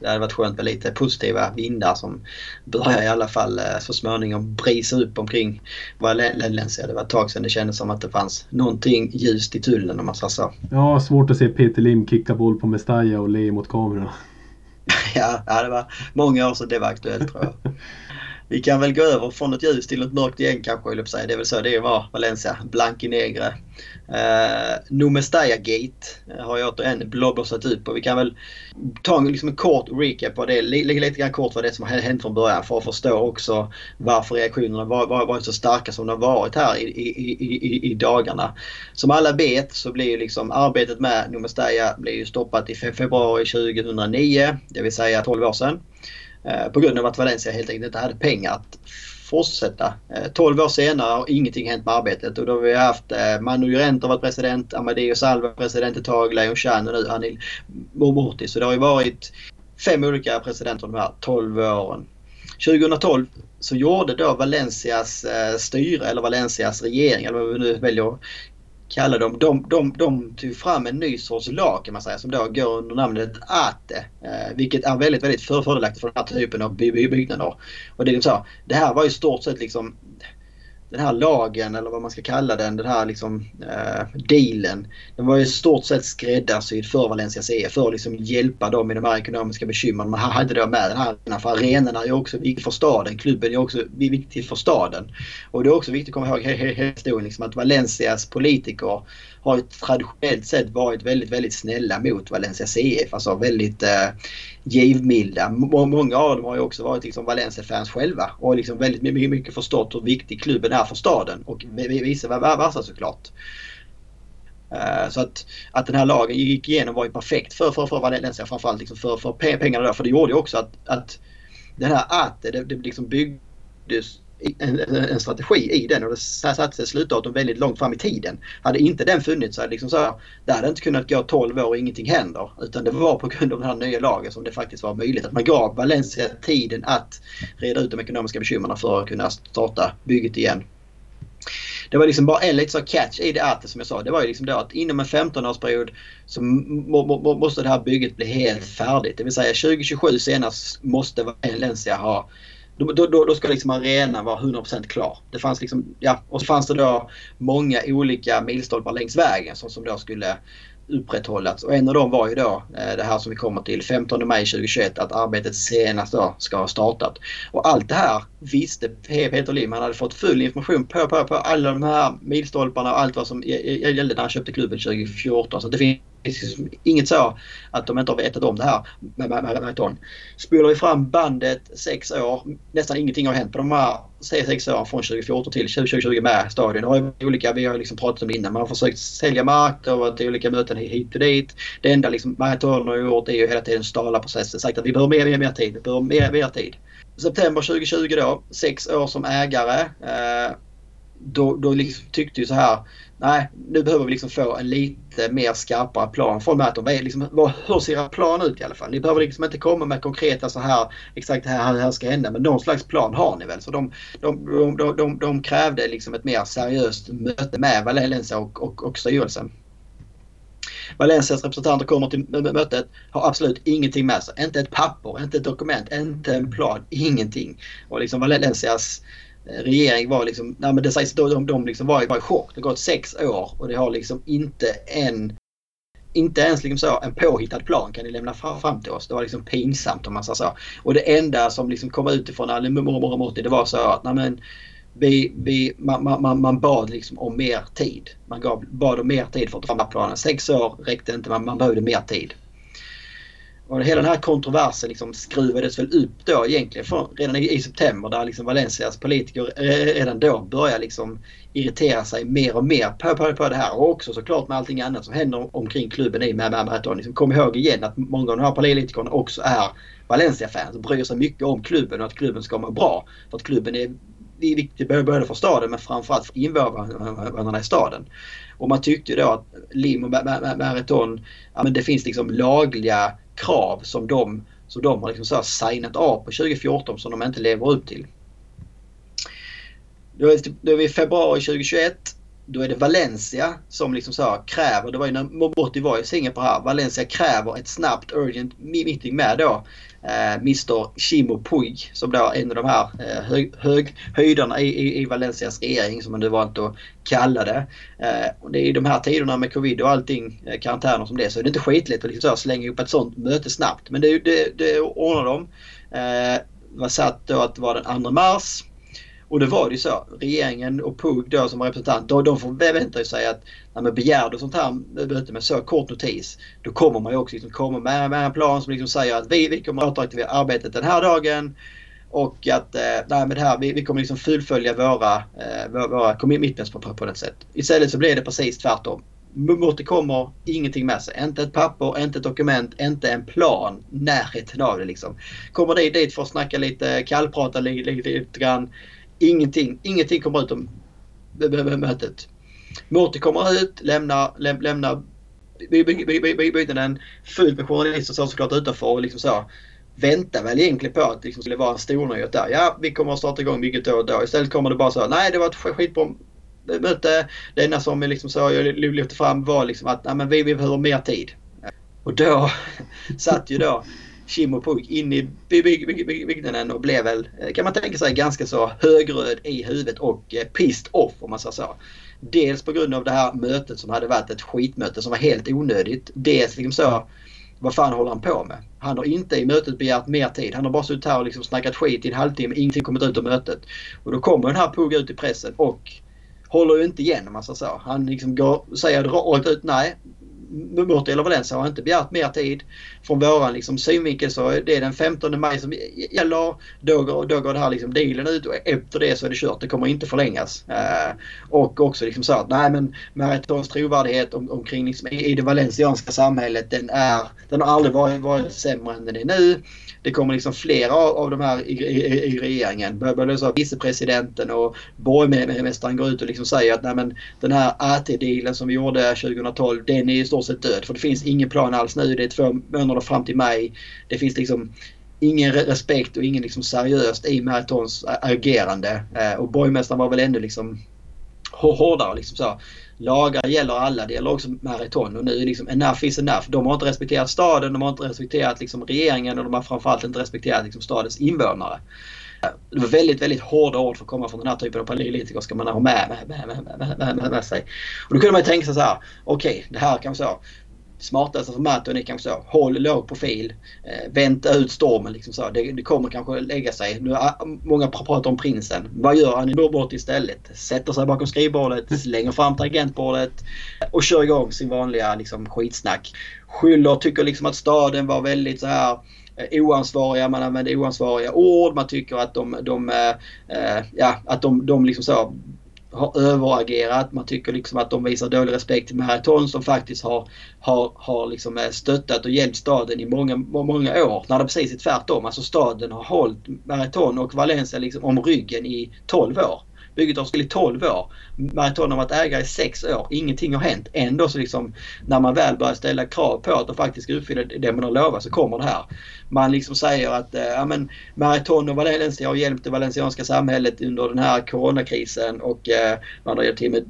Det hade varit skönt med lite positiva vindar som börjar i alla fall eh, så småningom brisa upp omkring Valencia. Det var ett tag sedan det kändes som att det fanns någonting ljust i tunneln om man säger så. Ja, svårt att se Peter Lim kicka boll på Mestalla och le mot kamerorna. ja, det var många år sedan det var aktuellt tror jag. Vi kan väl gå över från ett ljus till ett mörkt igen kanske, jag säga. Det är väl så det var Valencia. Blankinegre. Uh, Nomestaya Gate eh, har jag återigen blåblåsat upp och vi kan väl ta en, liksom en kort recap på det. Lite, lite grann kort vad det som har hänt från början för att förstå också varför reaktionerna varit var, varit så starka som de har varit här i, i, i, i, dagarna. Som alla vet så blir ju liksom arbetet med Nomestaya blir ju stoppat i februari 2009, det vill säga 12 år sedan. Eh, på grund av att Valencia helt enkelt inte hade pengar att fortsätta. Eh, 12 år senare har ingenting hänt med arbetet och då har vi haft eh, Manu har varit president, Amadeo Salva president ett tag, Leon Chan och nu Anil Momorti. Så det har ju varit fem olika presidenter de här 12 åren. 2012 så gjorde då Valencias eh, styre eller Valencias regering eller vad vi nu väljer att kalla dem. De, de, de tog fram en ny sorts lag kan man säga som då går under namnet ATE. Eh, vilket är väldigt, väldigt fördelaktigt för den här typen av byggnader. Och det är liksom så, det här var ju stort sett liksom den här lagen eller vad man ska kalla den, den här liksom, eh, dealen. Den var ju i stort sett skräddarsydd för Valencia CF för att liksom hjälpa dem i de här ekonomiska bekymren. Man hade då med den här för arenorna är också viktig för staden. Klubben är också viktig för staden. Och det är också viktigt att komma ihåg historien liksom, att Valencias politiker har ju traditionellt sett varit väldigt, väldigt snälla mot Valencia CF. Alltså väldigt eh, givmilda. Många av dem har ju också varit liksom Valencia-fans själva och liksom väldigt mycket förstått hur viktig klubben är för staden och vice versa såklart. Eh, så att, att den här lagen gick igenom var ju perfekt för, för, för Valencia framförallt liksom för, för pengarna där. För det gjorde ju också att, att den här att det, det liksom byggdes en, en, strategi i den och det satte slutdatum väldigt långt fram i tiden. Hade inte den funnits så hade liksom så, det hade inte kunnat gå 12 år och ingenting händer. Utan det var på grund av den här nya lagen som det faktiskt var möjligt. Att man gav Valencia tiden att reda ut de ekonomiska bekymren för att kunna starta bygget igen. Det var liksom bara en liten catch i det att som jag sa. Det var ju liksom då att inom en 15-årsperiod så måste det här bygget bli helt färdigt. Det vill säga 2027 senast måste Valencia ha då, då, då ska liksom arenan vara 100% klar. Det fanns liksom, ja, och så fanns det då många olika milstolpar längs vägen som, som då skulle upprätthållas. Och en av dem var ju då eh, det här som vi kommer till 15 maj 2021 att arbetet senast då ska ha startat. Och allt det här visste Peter Lim. Han hade fått full information på, på, på alla de här milstolparna och allt vad som gällde när han köpte klubben 2014. Så det finns inget så att de inte har vetat om det här med maraton. Spolar vi fram bandet sex år, nästan ingenting har hänt på de här sex åren från 2014 till 2020 med stadion. Det har olika, vi har liksom pratat om det innan, man har försökt sälja mark, det har varit olika möten hit och dit. Det enda liksom Marathon har gjort är ju hela tiden stala processen, sagt att vi behöver mer, mer, mer tid, vi behöver mer, mer tid. September 2020 då, sex år som ägare. Eh, då, då liksom tyckte ju så här nej, nu behöver vi liksom få en lite mer skarpare plan från Merton. Liksom, hur ser er plan ut i alla fall? Ni behöver liksom inte komma med konkreta så här, exakt det här, här ska hända, men någon slags plan har ni väl? Så de, de, de, de, de krävde liksom ett mer seriöst möte med Valencia och, och, och styrelsen. Valencias representanter kommer till mötet, har absolut ingenting med sig. Inte ett papper, inte ett dokument, inte en plan, ingenting. Och liksom Valencias Eh, regering var liksom, nej men det sägs då de, de liksom var, var i chock. Det har gått sex år och det har liksom inte en inte ens liksom så, en påhittad plan kan ni lämna fram till oss. Det var liksom pinsamt om man säger så. Och det enda som liksom kom utifrån mormor och morti det var så att nej men, vi, vi, man, man, man bad liksom om mer tid. Man gav, bad om mer tid för att ta fram planen. Sex år räckte inte, man, man behövde mer tid. Och hela den här kontroversen liksom skruvades väl upp då egentligen från, redan i, i september där liksom Valencias politiker eh, redan då började liksom irritera sig mer och mer på, på, på det här. Och också såklart med allting annat som händer omkring klubben i med Marathon. Liksom, kom ihåg igen att många av de här politikerna också är Valencia-fans och bryr sig mycket om klubben och att klubben ska må bra. För att klubben är viktig både för staden men framförallt för invånarna i staden. Och man tyckte då att Lim och Marathon, ja, men det finns liksom lagliga krav som de, som de har liksom så signat av på 2014 som de inte lever upp till. Då är, typ, då är vi i februari 2021. Då är det Valencia som liksom så kräver, det var ju när Mobotti var i Singapore här, Valencia kräver ett snabbt urgent meeting med då Eh, Mr Chimo Puig som då är en av de här eh, hög, hög, höjderna i, i, i, Valencias regering som man nu valt att kalla det. Eh, och det är i de här tiderna med covid och allting, karantäner som det så är det inte skitlätt att liksom slänga upp ett sånt möte snabbt. Men det, det, det ordnar de. Det var satt då att det var den 2 mars. Och det var det ju så. Regeringen och PUG då som representant, då, de förväntar sig att när man begär du sånt här möte med så kort notis, då kommer man ju också liksom komma med, med en plan som liksom säger att vi, vi kommer att återaktivera arbetet den här dagen. Och att eh, nej, men det här, vi, vi kommer liksom fullfölja våra, eh, våra commitments på, på, på något sätt. Istället så blir det precis tvärtom. Murti kommer ingenting med sig. Inte ett papper, inte ett dokument, inte en plan. Närheten av det liksom. Kommer dit, dit för att snacka lite, kallprata lite, lite, lite grann. Ingenting, ingenting kommer ut om mötet. Morty kommer ut, lämnar, läm, lämnar byggnaden fullt med journalister som såklart utanför och liksom så väntar väl egentligen på att det liksom skulle vara en stornyhet där. Ja, vi kommer att starta igång bygget då och då. Istället kommer det bara så nej det var ett skitbra möte. Det enda som liksom så jag lyfte fram var liksom att nej, men vi, vi behöver mer tid. Och då satt ju då Kim och Pug in i byggnaden och blev väl, eh, kan man tänka sig, ganska så högröd i huvudet och eh, pissed off om man säger så. Dels på grund av det här mötet som hade varit ett skitmöte som var helt onödigt. Dels liksom så, vad fan håller han på med? Han har inte i mötet begärt mer tid. Han har bara suttit här och liksom snackat skit i en halvtimme. Ingenting kommit ut av mötet. Och då kommer den här Pugh ut i pressen och håller ju inte igen om man säger så. Han liksom går, säger rakt ut nej, Murti eller Valencia har inte begärt mer tid. Från våran liksom, synvinkel så är det den 15 maj som gäller. Då går, då går det här liksom dealen ut och efter det så är det kört. Det kommer inte förlängas. Eh, och också liksom så att nej men Maritons trovärdighet om, omkring liksom, i, i det valencianska samhället den, är, den har aldrig varit, varit sämre än den är nu det kommer liksom flera av de här i, i, i regeringen. Både så vicepresidenten och borgmästaren går ut och liksom säger att nej men, den här AT-dealen som vi gjorde 2012 den är i stort sett död. För det finns ingen plan alls nu. Det är två månader fram till maj. Det finns liksom ingen respekt och ingen liksom seriöst i Maritons agerande. Eh, och borgmästaren var väl ännu liksom hårdare. Liksom så lagar gäller alla. Det gäller också Marathon. Och nu är liksom enough is enough. De har inte respekterat staden, de har inte respekterat liksom regeringen och de har framförallt inte respekterat liksom stadens invånare. Det var väldigt, väldigt hårda ord för att komma från den här typen av politiker ska man ha med, med, med, med, med sig. Och då kunde man tänka sig så här. Okej, okay, det här kan så smartaste för Matt är kanske så. Håll låg profil. Eh, vänta ut stormen. Liksom så. Det, det, kommer kanske lägga sig. Nu, ah, många pratar om prinsen. Vad gör han i bort istället? Sätter sig bakom skrivbordet, slänger fram tangentbordet och kör igång sin vanliga liksom, skitsnack. Skyller, tycker liksom att staden var väldigt så här eh, oansvariga, man använder oansvariga ord. Man tycker att de, de, äh, ja, att de, de liksom så har överagerat. Man tycker liksom att de visar dålig respekt till Marathon som faktiskt har, har, har liksom eh, stöttat och hjälpt staden i många, många år. När det precis är tvärtom. Alltså staden har hållit Marathon och Valencia liksom om ryggen i 12 år. Bygget har stått i 12 år. Marathon har varit ägare i 6 år. Ingenting har hänt. Ändå så liksom när man väl börjar ställa krav på att de faktiskt ska uppfylla det man har lovat så kommer det här. Man liksom säger att eh, ja, men Marathon och Valencia har hjälpt det valencianska samhället under den här coronakrisen och eh, man har hjälpt till med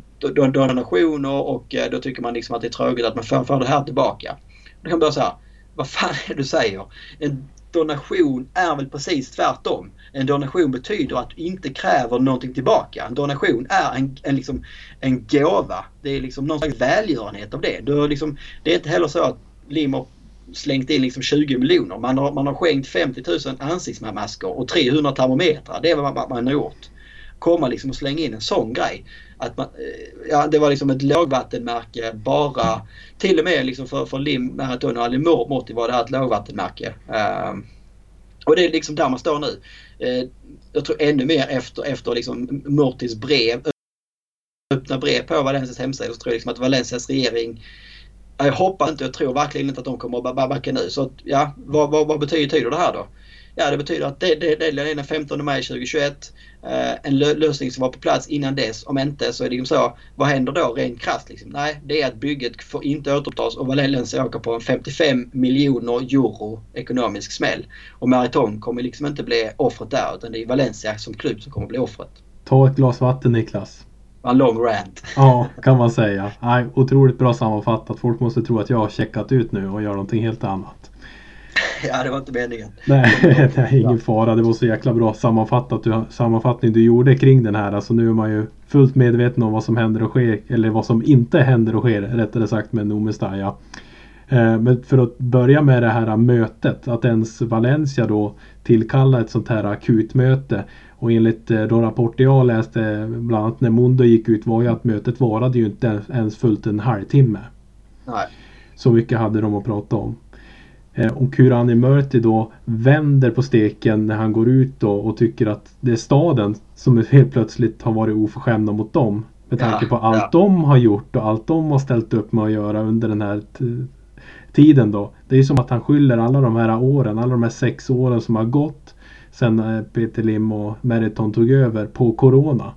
donationer och eh, då tycker man liksom att det är tråkigt att man får, får det här tillbaka. Då kan man börja säga vad fan är det du säger? En donation är väl precis tvärtom. En donation betyder att du inte kräver någonting tillbaka. En donation är en, en, liksom, en gåva. Det är liksom någon slags välgörenhet av det. Du liksom, det är inte heller så att Lim har slängt in liksom 20 miljoner. Man har, man har skänkt 50 000 ansiktsmasker och 300 termometrar. Det är vad man, man har gjort. Komma liksom och slänga in en sån grej att man, eh, ja, det var liksom ett lågvattenmärke bara. Till och med liksom för, för Lim, Marathon och Ali Morti var det här ett lågvattenmärke. Uh, och det är liksom där man står nu. Uh, jag tror ännu mer efter, efter liksom Mortis brev öppna brev på Valencias hemsida så tror jag liksom att Valencias regering jag hoppas inte, jag tror verkligen inte att de kommer att backa nu. Så ja, vad, vad, vad betyder det här då? Ja, det betyder att det, det, det är den 15 maj 2021. Eh, en lö lösning som var på plats innan dess. Om inte så är det liksom så. Vad händer då rent krasst? Liksom? Nej, det är att bygget får inte återupptas och Valencia åker på en 55 miljoner euro ekonomisk smäll. Och Marathon kommer liksom inte bli offret där utan det är Valencia som klubb som kommer bli offret. Ta ett glas vatten Niklas. En lång rant. Ja, kan man säga. Nej, otroligt bra sammanfattat. Folk måste tro att jag har checkat ut nu och gör någonting helt annat. Ja, det var inte meningen. Nej, det är ingen fara. Det var så jäkla bra sammanfattat, du, sammanfattning du gjorde kring den här. Alltså nu är man ju fullt medveten om vad som händer och sker. Eller vad som inte händer och sker, rättare sagt med Nomestaja. Eh, men för att börja med det här mötet. Att ens Valencia då tillkallar ett sånt här akutmöte. Och enligt eh, de rapporter jag läste, bland annat när Mondo gick ut, var ju att mötet varade ju inte ens fullt en halvtimme. Nej. Så mycket hade de att prata om. Eh, och Kurani Murti då vänder på steken när han går ut då och tycker att det är staden som helt plötsligt har varit oförskämda mot dem. Med tanke Ja, på allt ja. de har gjort och allt de har ställt upp med att göra under den här tiden då. Det är ju som att han skyller alla de här åren, alla de här sex åren som har gått sen eh, Peter Lim och Meriton tog över på Corona.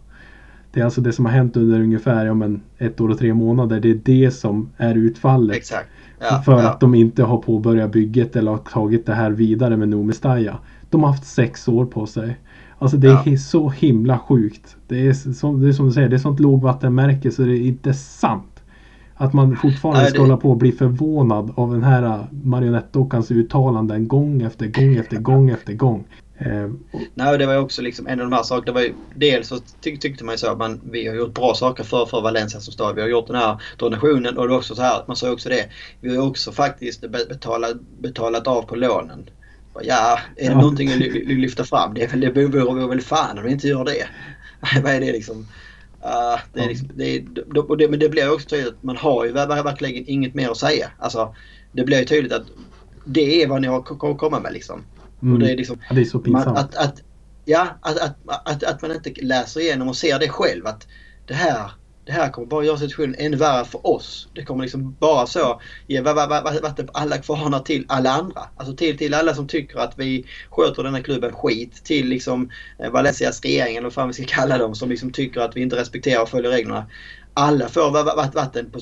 Det är alltså det som har hänt under ungefär ja, men ett år och tre månader. Det är det som är utfallet. Exakt. Ja, för ja. att de inte har påbörjat bygget eller har tagit det här vidare med Nomestaja. De har haft sex år på sig. Alltså det är Ja. så himla sjukt. Det är, som, det är som du säger, det är sånt lågvattenmärke så det är inte sant. Att man fortfarande Nej, ska det- hålla på och bli förvånad av den här äh, marionettdockans uttalanden gång efter gång efter gång efter gång. Eh, Nej, det var också liksom en av de här sakerna. Det var ju, dels så tyck, tyckte man ju så att man, vi har gjort bra saker för, för Valencia som stad. Vi har gjort den här donationen och det var också så här, man sa också det. Vi har också faktiskt be- betalat, betalat av på lånen. Ja, är det Ja. någonting att ly- ly- lyfta fram? Det, är väl- det vore väl fan om vi inte gör det. Vad är det liksom? Ah, det är Ja. liksom det är, och det, men det blir också tydligt att man har ju ver- ver- verkligen inget mer att säga. Alltså, det blir ju tydligt att det är vad ni har k- komma med liksom. Mm, Och det är liksom, ja, det är så pinsamt. att, att, ja, att, att, att, att man inte läser igenom och ser det själv. Att det här, det här kommer bara göra situationen ännu värre för oss. Det kommer liksom bara så ge va- va- va- vatten på alla kvarnar till alla andra. Alltså till, till alla som tycker att vi sköter den här klubben skit. Till liksom eh, Valencias regering eller vad fan vi ska kalla dem som liksom tycker att vi inte respekterar och följer reglerna. Alla får va- va- vatten på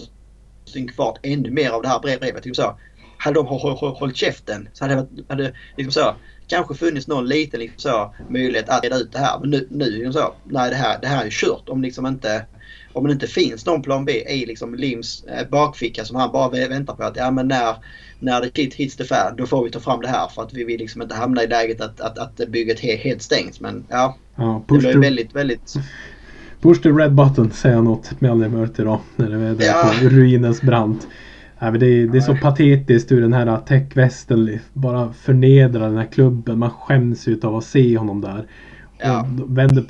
sin kvart ännu mer av det här brev- brevet. Liksom så. Hade de hå- hå- hå- hållit käften så hade det hade liksom så kanske funnits någon liten liksom så, möjlighet att reda ut det här. Men nu, nu är ju så. Nej, det här, det här är kört om liksom inte om det inte finns någon plan B i liksom Lims eh, bakficka som han bara vä- väntar på att ja men när, när det hit, hits the fan då får vi ta fram det här för att vi vill liksom inte hamna i läget att, att, att bygget helt, helt stängs. Men ja, Ja, det push, blir the, väldigt, väldigt... push the red button säger jag något med Annie Murti då. När det är där Ja. på ruinens brant. Nej, men det, är, det är så patetiskt hur den här techvästen bara förnedrar den här klubben. Man skäms ut av att se honom där. Ja. Vänder,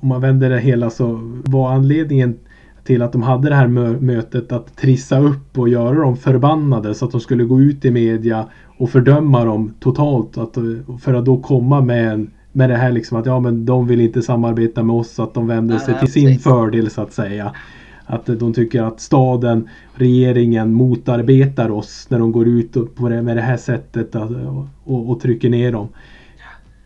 om man vänder det hela så var anledningen till att de hade det här mö- mötet att trissa upp och göra dem förbannade så att de skulle gå ut i media och fördöma dem totalt. Att, för att då komma med, en, med det här liksom att ja men de vill inte samarbeta med oss så att de vänder Nej, sig nej, till sin precis. fördel så att säga. Att de tycker att staden, regeringen motarbetar oss när de går ut på det, med det här sättet och, och trycker ner dem.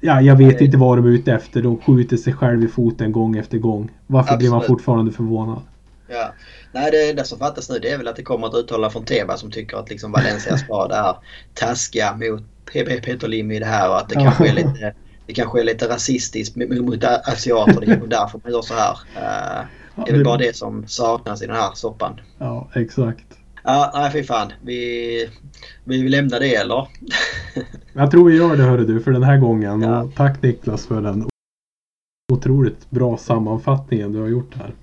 Ja, jag vet det- inte vad de är ute efter. De skjuter sig själv i foten gång efter gång. Varför blir man Absolut. fortfarande förvånad? Ja. Nej, det enda som fattas nu det är väl att det kommer ett uttalande från Teba som tycker att liksom Valencias stad är taskiga mot PB Peter Lim i det här och att det Ja. kanske är lite, det kanske är lite rasistiskt mot, mot asiater. Det är därför man gör så här. Det är väl bara det som saknas i den här soppan. Ja, exakt. Ja, nej fy fan. Vi, vi vill lämna det eller? Jag tror vi gör det hörru du för den här gången. Ja. Och tack Niklas för den otroligt bra sammanfattningen du har gjort här.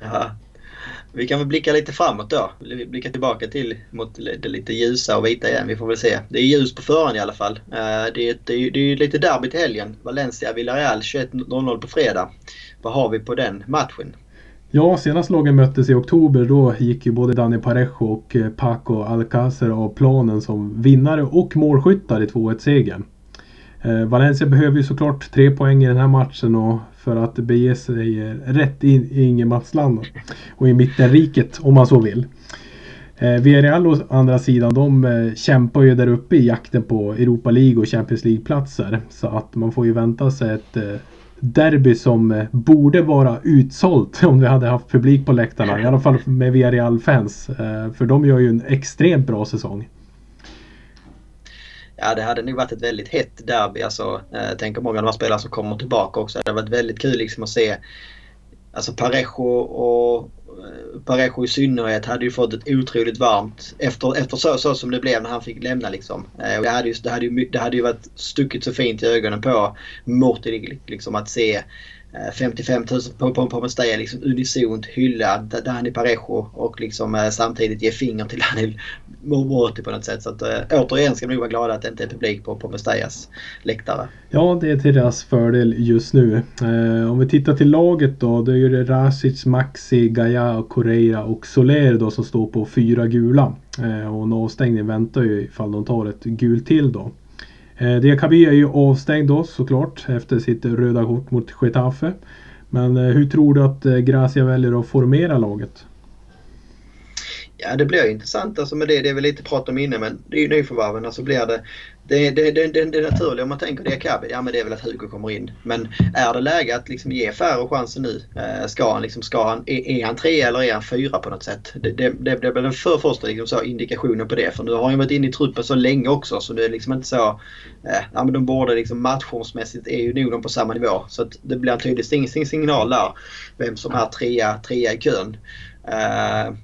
Ja. Vi kan väl blicka lite framåt då. Blicka tillbaka till mot det lite ljusa och vita igen. Vi får väl se. Det är ljus på förhand i alla fall. Eh, det är, det är, det är lite derby till helgen. Valencia Villarreal 21.00 på fredag. Vad har vi på den matchen? Ja, senast lagen möttes i oktober då gick ju både Dani Parejo och eh, Paco Alcácer av planen som vinnare och målskyttar i 2-1-segern. Eh, Valencia behöver ju såklart tre poäng i den här matchen och för att bege sig rätt in i ingenmansland och i mittenriket om man så vill. Eh, Villarreal å andra sidan de eh, kämpar ju där uppe i jakten på Europa League och Champions League-platser. Så att man får ju vänta sig ett eh, derby som eh, borde vara utsålt om vi hade haft publik på läktarna. I alla fall med Villarreal-fans. Eh, för de gör ju en extremt bra säsong. Ja, det hade nog varit ett väldigt hett derby. Alltså, eh, jag tänker många av de här spelarna som kommer tillbaka också. Det hade varit väldigt kul liksom att se Alltså Parejo och eh, Parejo i synnerhet hade ju fått ett otroligt varmt efter, efter så, så som det blev när han fick lämna liksom. Eh, det, hade ju, det, hade ju, det hade ju varit stuckit så fint i ögonen på Morty liksom att se Eh, 55 000 på, på, på liksom unisont hylla Dani Parejo och liksom eh, samtidigt ge finger till Daniel Morti på något sätt. Så att, eh, återigen ska vi nog vara glada att det inte är publik på, på läktare. Ja, det är till deras fördel just nu. Eh, om vi tittar till laget då. Det är ju Rasic, Maxi, Gaia, Correa och Soler då som står på fyra gula. Eh, och en avstängning väntar ju ifall de tar ett gult till då. Eh, Diakaby är ju avstängd då såklart efter sitt röda kort mot Getafe. Men eh, hur tror du att eh, Gracia väljer att formera laget? Ja, det blir intressant alltså med det. Det är väl lite prat om inne men det är ju nyförvärven. Alltså blir det det, det, det, det, det naturliga om man tänker det Diakabi, ja men det är väl att Hugo kommer in. Men är det läge att liksom ge Ferro chansen nu? Eh, ska han liksom, ska han, är, han tre eller är han fyra på något sätt? Det, det, det, är väl den för första liksom så indikationen på det. För nu har han varit inne i truppen så länge också så det är liksom inte så... Eh, ja men de borde liksom matchformsmässigt är ju nog de på samma nivå. Så att det blir en tydlig signal där. Vem som är trea, trea i kön. Uh,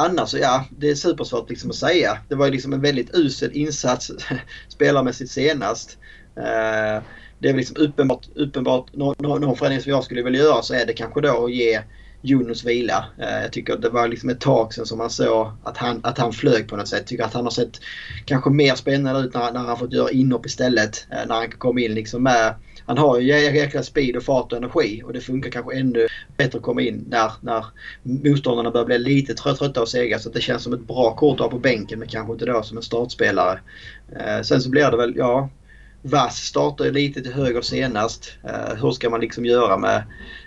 annars, ja, det är supersvårt liksom att säga. Det var ju liksom en väldigt usel insats spelarmässigt senast. Eh, det är liksom uppenbart, uppenbart någon, någon förändring som jag skulle vilja göra så är det kanske då att ge Jonas vila. Eh, jag tycker att det var liksom ett tag sedan som man såg att han, att han flög på något sätt. Jag tycker att han har sett kanske mer spännande ut när, när han fått göra inhopp istället. Eh, när han kom in liksom med han har ju jäkla speed och fart och energi och det funkar kanske ännu bättre att komma in när, när motståndarna börjar bli lite trötta och sega. Så det känns som ett bra kort att ha på bänken men kanske inte då som en startspelare. Eh, sen så blir det väl, ja, Vass startar ju lite till höger senast. Eh, hur ska man liksom göra med,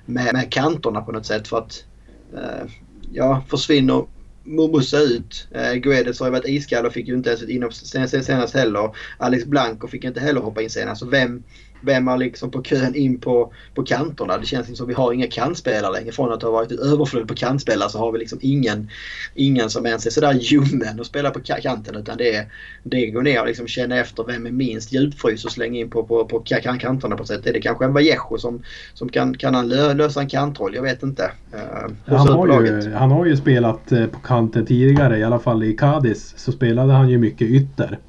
med, med kanterna på något sätt för att eh, ja, försvinner Mumusa ut. Eh, Guedes har ju varit iskall och fick ju inte ens ett inhopp senast heller. Alex Blanco fick inte heller hoppa in senast. Så vem, vem är liksom på kön in på, på kanterna? Det känns som vi har inga kantspelare längre. Från att ha varit ett överflöd på kantspelare så har vi liksom ingen, ingen som ens är sådär ljummen och spelar på kanten. Utan det, är, det går ner och liksom känna efter vem är minst djupfrys och slänga in på, på, på kanterna på sätt. Är det kanske en Vallejo som, som kan, kan han lösa en kantroll? Jag vet inte. Uh, han, har ju, han har ju spelat eh, på kanten tidigare. I alla fall i Cadiz så spelade han ju mycket ytter.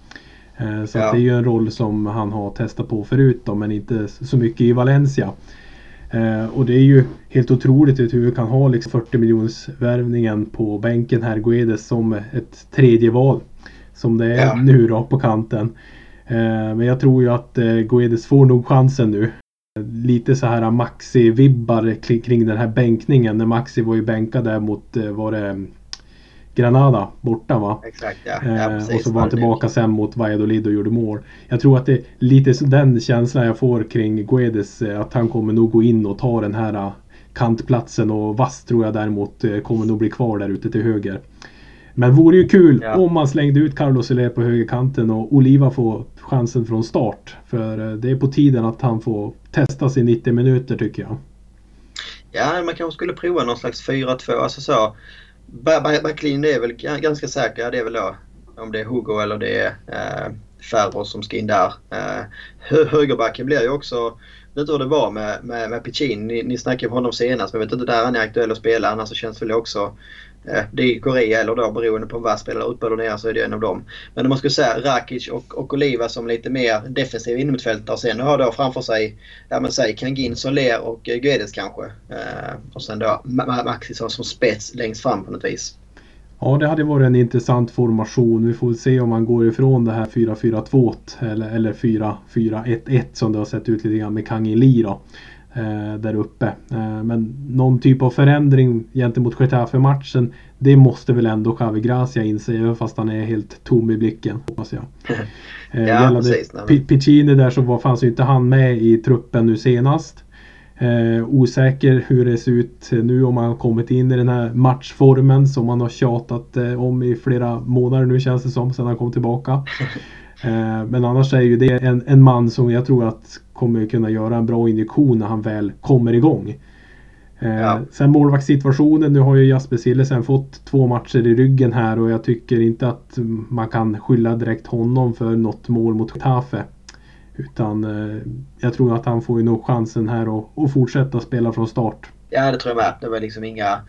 Eh, så ja. det är ju en roll som han har testat på förut då, men inte så mycket i Valencia. Eh, och det är ju helt otroligt hur vi kan ha liksom 40 miljons värvningen på bänken här, Guedes som ett tredje val. Som det är ja. nu då på kanten. Eh, men jag tror ju att Guedes får nog chansen nu. Lite så här Maxi-vibbar kring den här bänkningen. När Maxi var ju bänkad där mot, var det Granada borta va? Exakt, ja. ja eh, och så var han tillbaka sen mot Valladolid och gjorde mål. Jag tror att det är lite den känslan jag får kring Guedes. Eh, att han kommer nog gå in och ta den här eh, kantplatsen och Vass tror jag däremot kommer nog bli kvar där ute till höger. Men vore ju kul ja. om man slängde ut Carlos Soler på högerkanten och Oliva får chansen från start. För det är på tiden att han får testas i 90 minuter tycker jag. Ja, man kanske skulle prova någon slags 4-2. Alltså så Backlin är väl ganska säker. Det är väl då om det är Hugo eller det är eh, Ferro som ska in där. Eh, högerbacken blir ju också, jag vet inte hur det var med, med, med Pichin. Ni, ni snackade om honom senast men jag vet inte där han är aktuell att spela. Annars så känns det väl också det är Korea eller då beroende på vad spelar upp eller ner så är det en av dem. Men om man skulle säga Rakic och, och Oliva som lite mer defensiva innermittfältare. Sen har då framför sig, ja men säg Kangin, Soler och eh, Guedes kanske. Eh, och sen då Maxi som spets längst fram på något vis. Ja, det hade varit en intressant formation. Vi får se om man går ifrån det här 4-4-2 eller, eller 4-4-1-1 som det har sett ut lite grann med Kangin Lee då eh, där uppe. Eh, men någon typ av förändring gentemot Getafe-matchen det måste väl ändå Javi Gracia inse även fast han är helt tom i blicken. Hoppas jag. Eh, ja, precis, Piccini där så var, fanns ju inte han med i truppen nu senast. Eh, osäker hur det ser ut nu om han kommit in i den här matchformen som man har tjatat eh, om i flera månader nu känns det som sedan han kom tillbaka. Eh, men annars är ju det en, en man som jag tror att kommer kunna göra en bra injektion när han väl kommer igång. Eh, ja. Sen målvaktssituationen, nu har ju Jasper Sillesen fått två matcher i ryggen här och jag tycker inte att man kan skylla direkt honom för något mål mot Getafe. Utan eh, jag tror att han får ju nog chansen här att, att fortsätta spela från start. Ja det tror jag med. Det var liksom inga...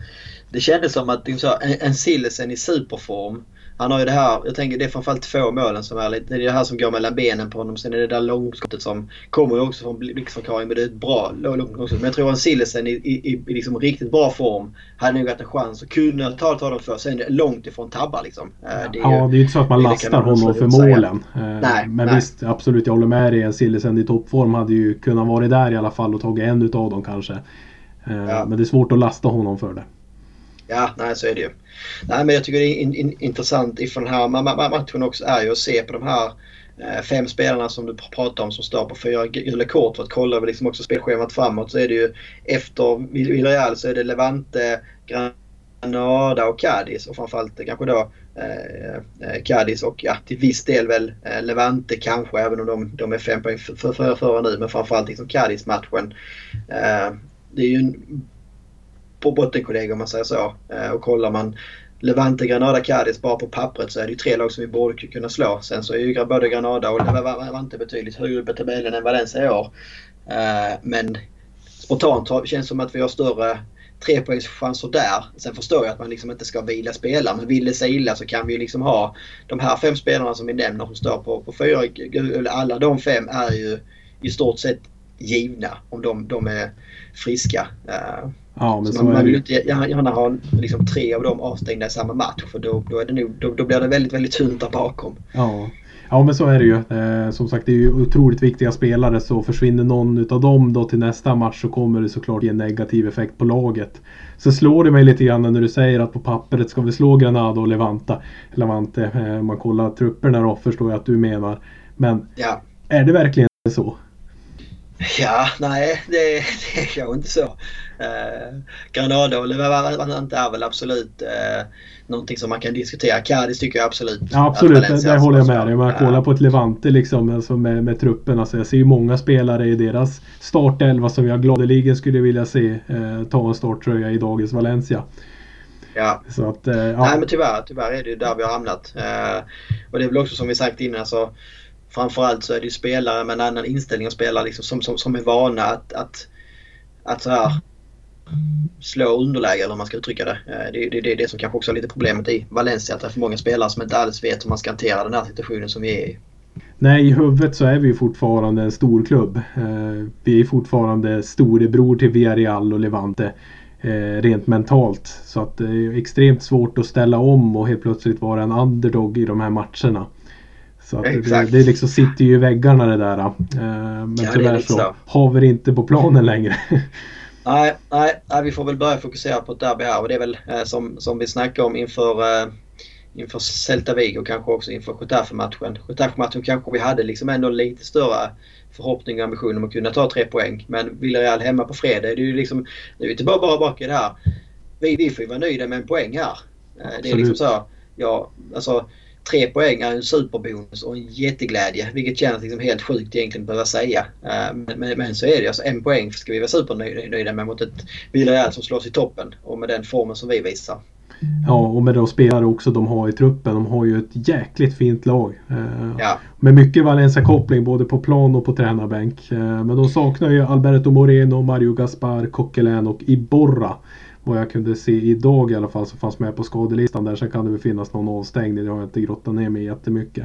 Det kändes som att liksom en, en Sillesen i superform han har ju det här, jag tänker det är framförallt två målen som är lite, det är det här som går mellan benen på honom. Sen är det där långskottet som kommer ju också från blixtförklaring men det är ett bra långskott. Men jag tror att Sillesen i, i, i liksom riktigt bra form hade nog haft en chans att kunna ta, ta dem för. Sen är det långt ifrån tabbar liksom. Eh, det är ja, ju, det är ju inte så att man lastar honom för målen. Säga. Nej, men nej. visst, absolut jag håller med dig. Sillesen i toppform hade ju kunnat vara där i alla fall och tagit en utav dem kanske. Eh, ja. Men det är svårt att lasta honom för det. Ja, nej så är det ju. Nej, men jag tycker det är in, in, intressant ifrån den här matchen också är ju att se på de här eh, fem spelarna som du pratar om som står på fyra gula kort. För att kolla liksom också spelschemat framåt så är det ju efter Villarreal så är det Levante, Granada och Cadiz och framförallt kanske då eh, eh, Cadiz och ja, till viss del väl eh, Levante kanske även om de, de är fem poäng före för, för, för nu men framförallt liksom Cadiz-matchen. Eh, det är ju en på bottenkollegor om man säger så. Eh, och kollar man Levante, Granada, Cadiz bara på pappret så är det ju tre lag som vi borde kunna slå. Sen så är ju både Granada och Levante betydligt högre upp i tabellen än Valencia i år. Eh, men spontant känns det som att vi har större trepoängschanser där. Sen förstår jag att man liksom inte ska vila spelare men vill det sig illa så kan vi liksom ha de här fem spelarna som vi nämner som står på, på fyra. Alla de fem är ju i stort sett givna om de, de är friska. Eh, Ja, men så, så man, man vill inte gärna ha liksom, tre av dem avstängda i samma match för då, då, är det nog, då, då blir det väldigt, väldigt tunt där bakom. Ja. Ja men så är det ju. Eh, som sagt det är ju otroligt viktiga spelare så försvinner någon utav dem då till nästa match så kommer det såklart ge en negativ effekt på laget. Så slår det mig lite grann när du säger att på pappret ska vi slå Granada och Levanta. Levante. Eh, om man kollar trupperna då förstår jag att du menar. Men ja. är det verkligen så? Ja, nej det, det är kanske inte så. Eh, Granada och Levante är väl absolut eh, någonting som man kan diskutera. Cadiz tycker jag absolut. Ja, absolut, det, där håller jag med dig. Om man kollar på ett Levante liksom, alltså med, med truppen. Alltså, jag ser ju många spelare i deras startelva som jag gladeligen skulle vilja se eh, ta en starttröja i dagens Valencia. Ja. Så att, eh, ja. Nej men tyvärr, tyvärr är det ju där vi har hamnat. Eh, och det är väl också som vi sagt innan. Alltså, framförallt så är det ju spelare med en annan inställning och spelare liksom som, som, som är vana att, att, att så här slå underläge eller hur man ska uttrycka det. Eh, det är det, det, det, som kanske också är lite problemet i Valencia. Att det är för många spelare som inte alls vet hur man ska hantera den här situationen som vi är i. Nej, i huvudet så är vi fortfarande en stor klubb. Eh, vi är fortfarande storebror till Villarreal och Levante. Eh, rent mentalt. Så att det är extremt svårt att ställa om och helt plötsligt vara en underdog i de här matcherna. Så det, det liksom sitter ju i väggarna det där. Men ja, tyvärr så, så har vi inte på planen längre. Nej, nej, nej, vi får väl börja fokusera på ett derby här och det är väl eh, som, som vi snackade om inför, eh, inför Celta Vigo och kanske också inför Getafe-matchen. Getafe-matchen kanske vi hade liksom ändå lite större förhoppning och ambition om att kunna ta tre poäng. Men Villarreal hemma på fredag, det är ju liksom, nu är vi tillbaka bara bak i det här. Vi, vi får ju vara nöjda med en poäng här. Eh, det är liksom så, ja, alltså tre poäng är en superbonus och en jätteglädje. Vilket känns liksom helt sjukt egentligen att behöva säga. Eh, men, men, så är det. Alltså en poäng ska vi vara supernöjda med mot ett Villarreal som slås i toppen. Och med den formen som vi visar. Ja, och med de spelare också de har i truppen. De har ju ett jäkligt fint lag. Eh, ja. Med mycket Valencia-koppling både på plan och på tränarbänk. Eh, men de saknar ju Alberto Moreno, Mario Gaspar, Coquelin och Iborra vad jag kunde se idag i alla fall som fanns med på skadelistan där. Sen kan det väl finnas någon avstängning. Det har jag inte grottat ner mig jättemycket.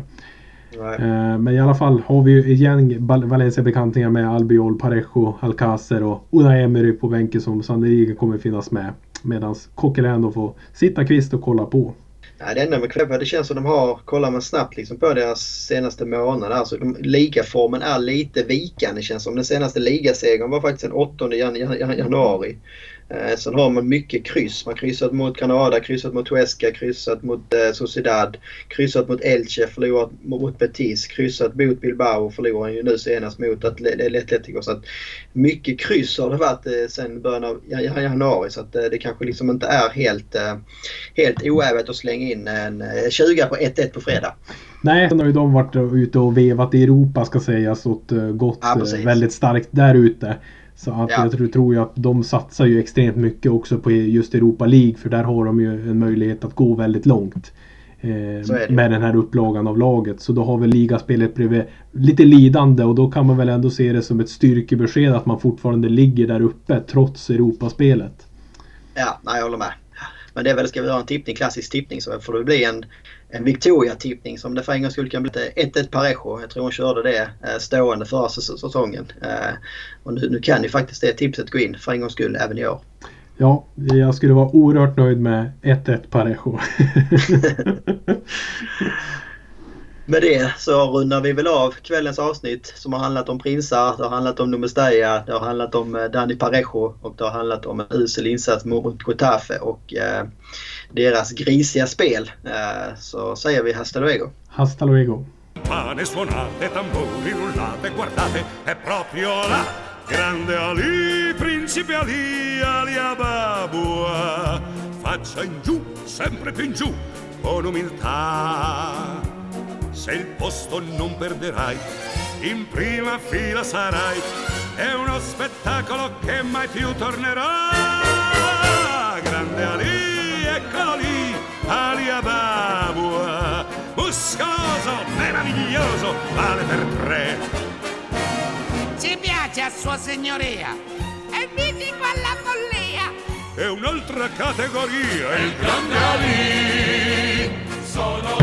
Eh, men i alla fall har vi ju igen Valencia-bekantningar med Albiol, Parejo, Alcacer och Unai Emery på bänken som sannolikt kommer finnas med. Medan Coquelin får sitta kvist och kolla på. Ja, det enda med Kvebbe, det känns som de har, kollar man snabbt liksom på deras senaste månader, alltså de, ligaformen är lite vikande känns som. Den senaste ligasegern var faktiskt den 8 jan, jan, januari. Eh, sen har man mycket kryss. Man har kryssat mot Granada, kryssat mot Huesca, kryssat mot eh, Sociedad, kryssat mot Elche, förlorat mot Betis, kryssat mot Bilbao och förlorar ju nu senast mot Atletico. Så att mycket kryss har det varit eh, sen början av januari så att eh, det kanske liksom inte är helt, eh, helt oävet att slänga in en 20 på 1-1 på fredag. Nej, sen har ju de varit ute och vevat i Europa ska sägas och gått ja, väldigt starkt där ute. Så att ja. jag tror, tror ju att de satsar ju extremt mycket också på just Europa League för där har de ju en möjlighet att gå väldigt långt. Eh, med den här upplagan av laget. Så då har väl ligaspelet blivit lite lidande och då kan man väl ändå se det som ett styrkebesked att man fortfarande ligger där uppe trots Europaspelet. Ja, nej, jag håller med. Men det är väl, ska vi ha en tippning, klassisk tippning så får det bli en, en Victoria-tippning som det för en gångs skull kan bli 1-1 Parejo. Jag tror hon körde det eh, stående förra säsongen. Eh, och nu, nu kan ju faktiskt det tipset gå in för en gångs skull även i år. Ja, jag skulle vara oerhört nöjd med 1-1 Parejo. Med det så rundar vi väl av kvällens avsnitt som har handlat om prinsar, det har handlat om Numestaya, det har handlat om eh, Dani Parejo och det har handlat om en usel insats mot Getafe och eh, deras grisiga spel. Eh, så säger vi hasta luego. Hasta luego. Pane suonate, tamburi rullate, guardate, è proprio là. Grande Ali, principe Ali, Ali Ababua. Faccia in giù, sempre più in giù, con umiltà se il posto non perderai, in prima fila sarai, è uno spettacolo che mai più tornerà. Grande Ali, eccolo lì, Ali Ababua, muscoloso, meraviglioso, vale per tre. Ci piace a sua signoria, è mitico alla follia. È un'altra categoria, il grande Ali, sono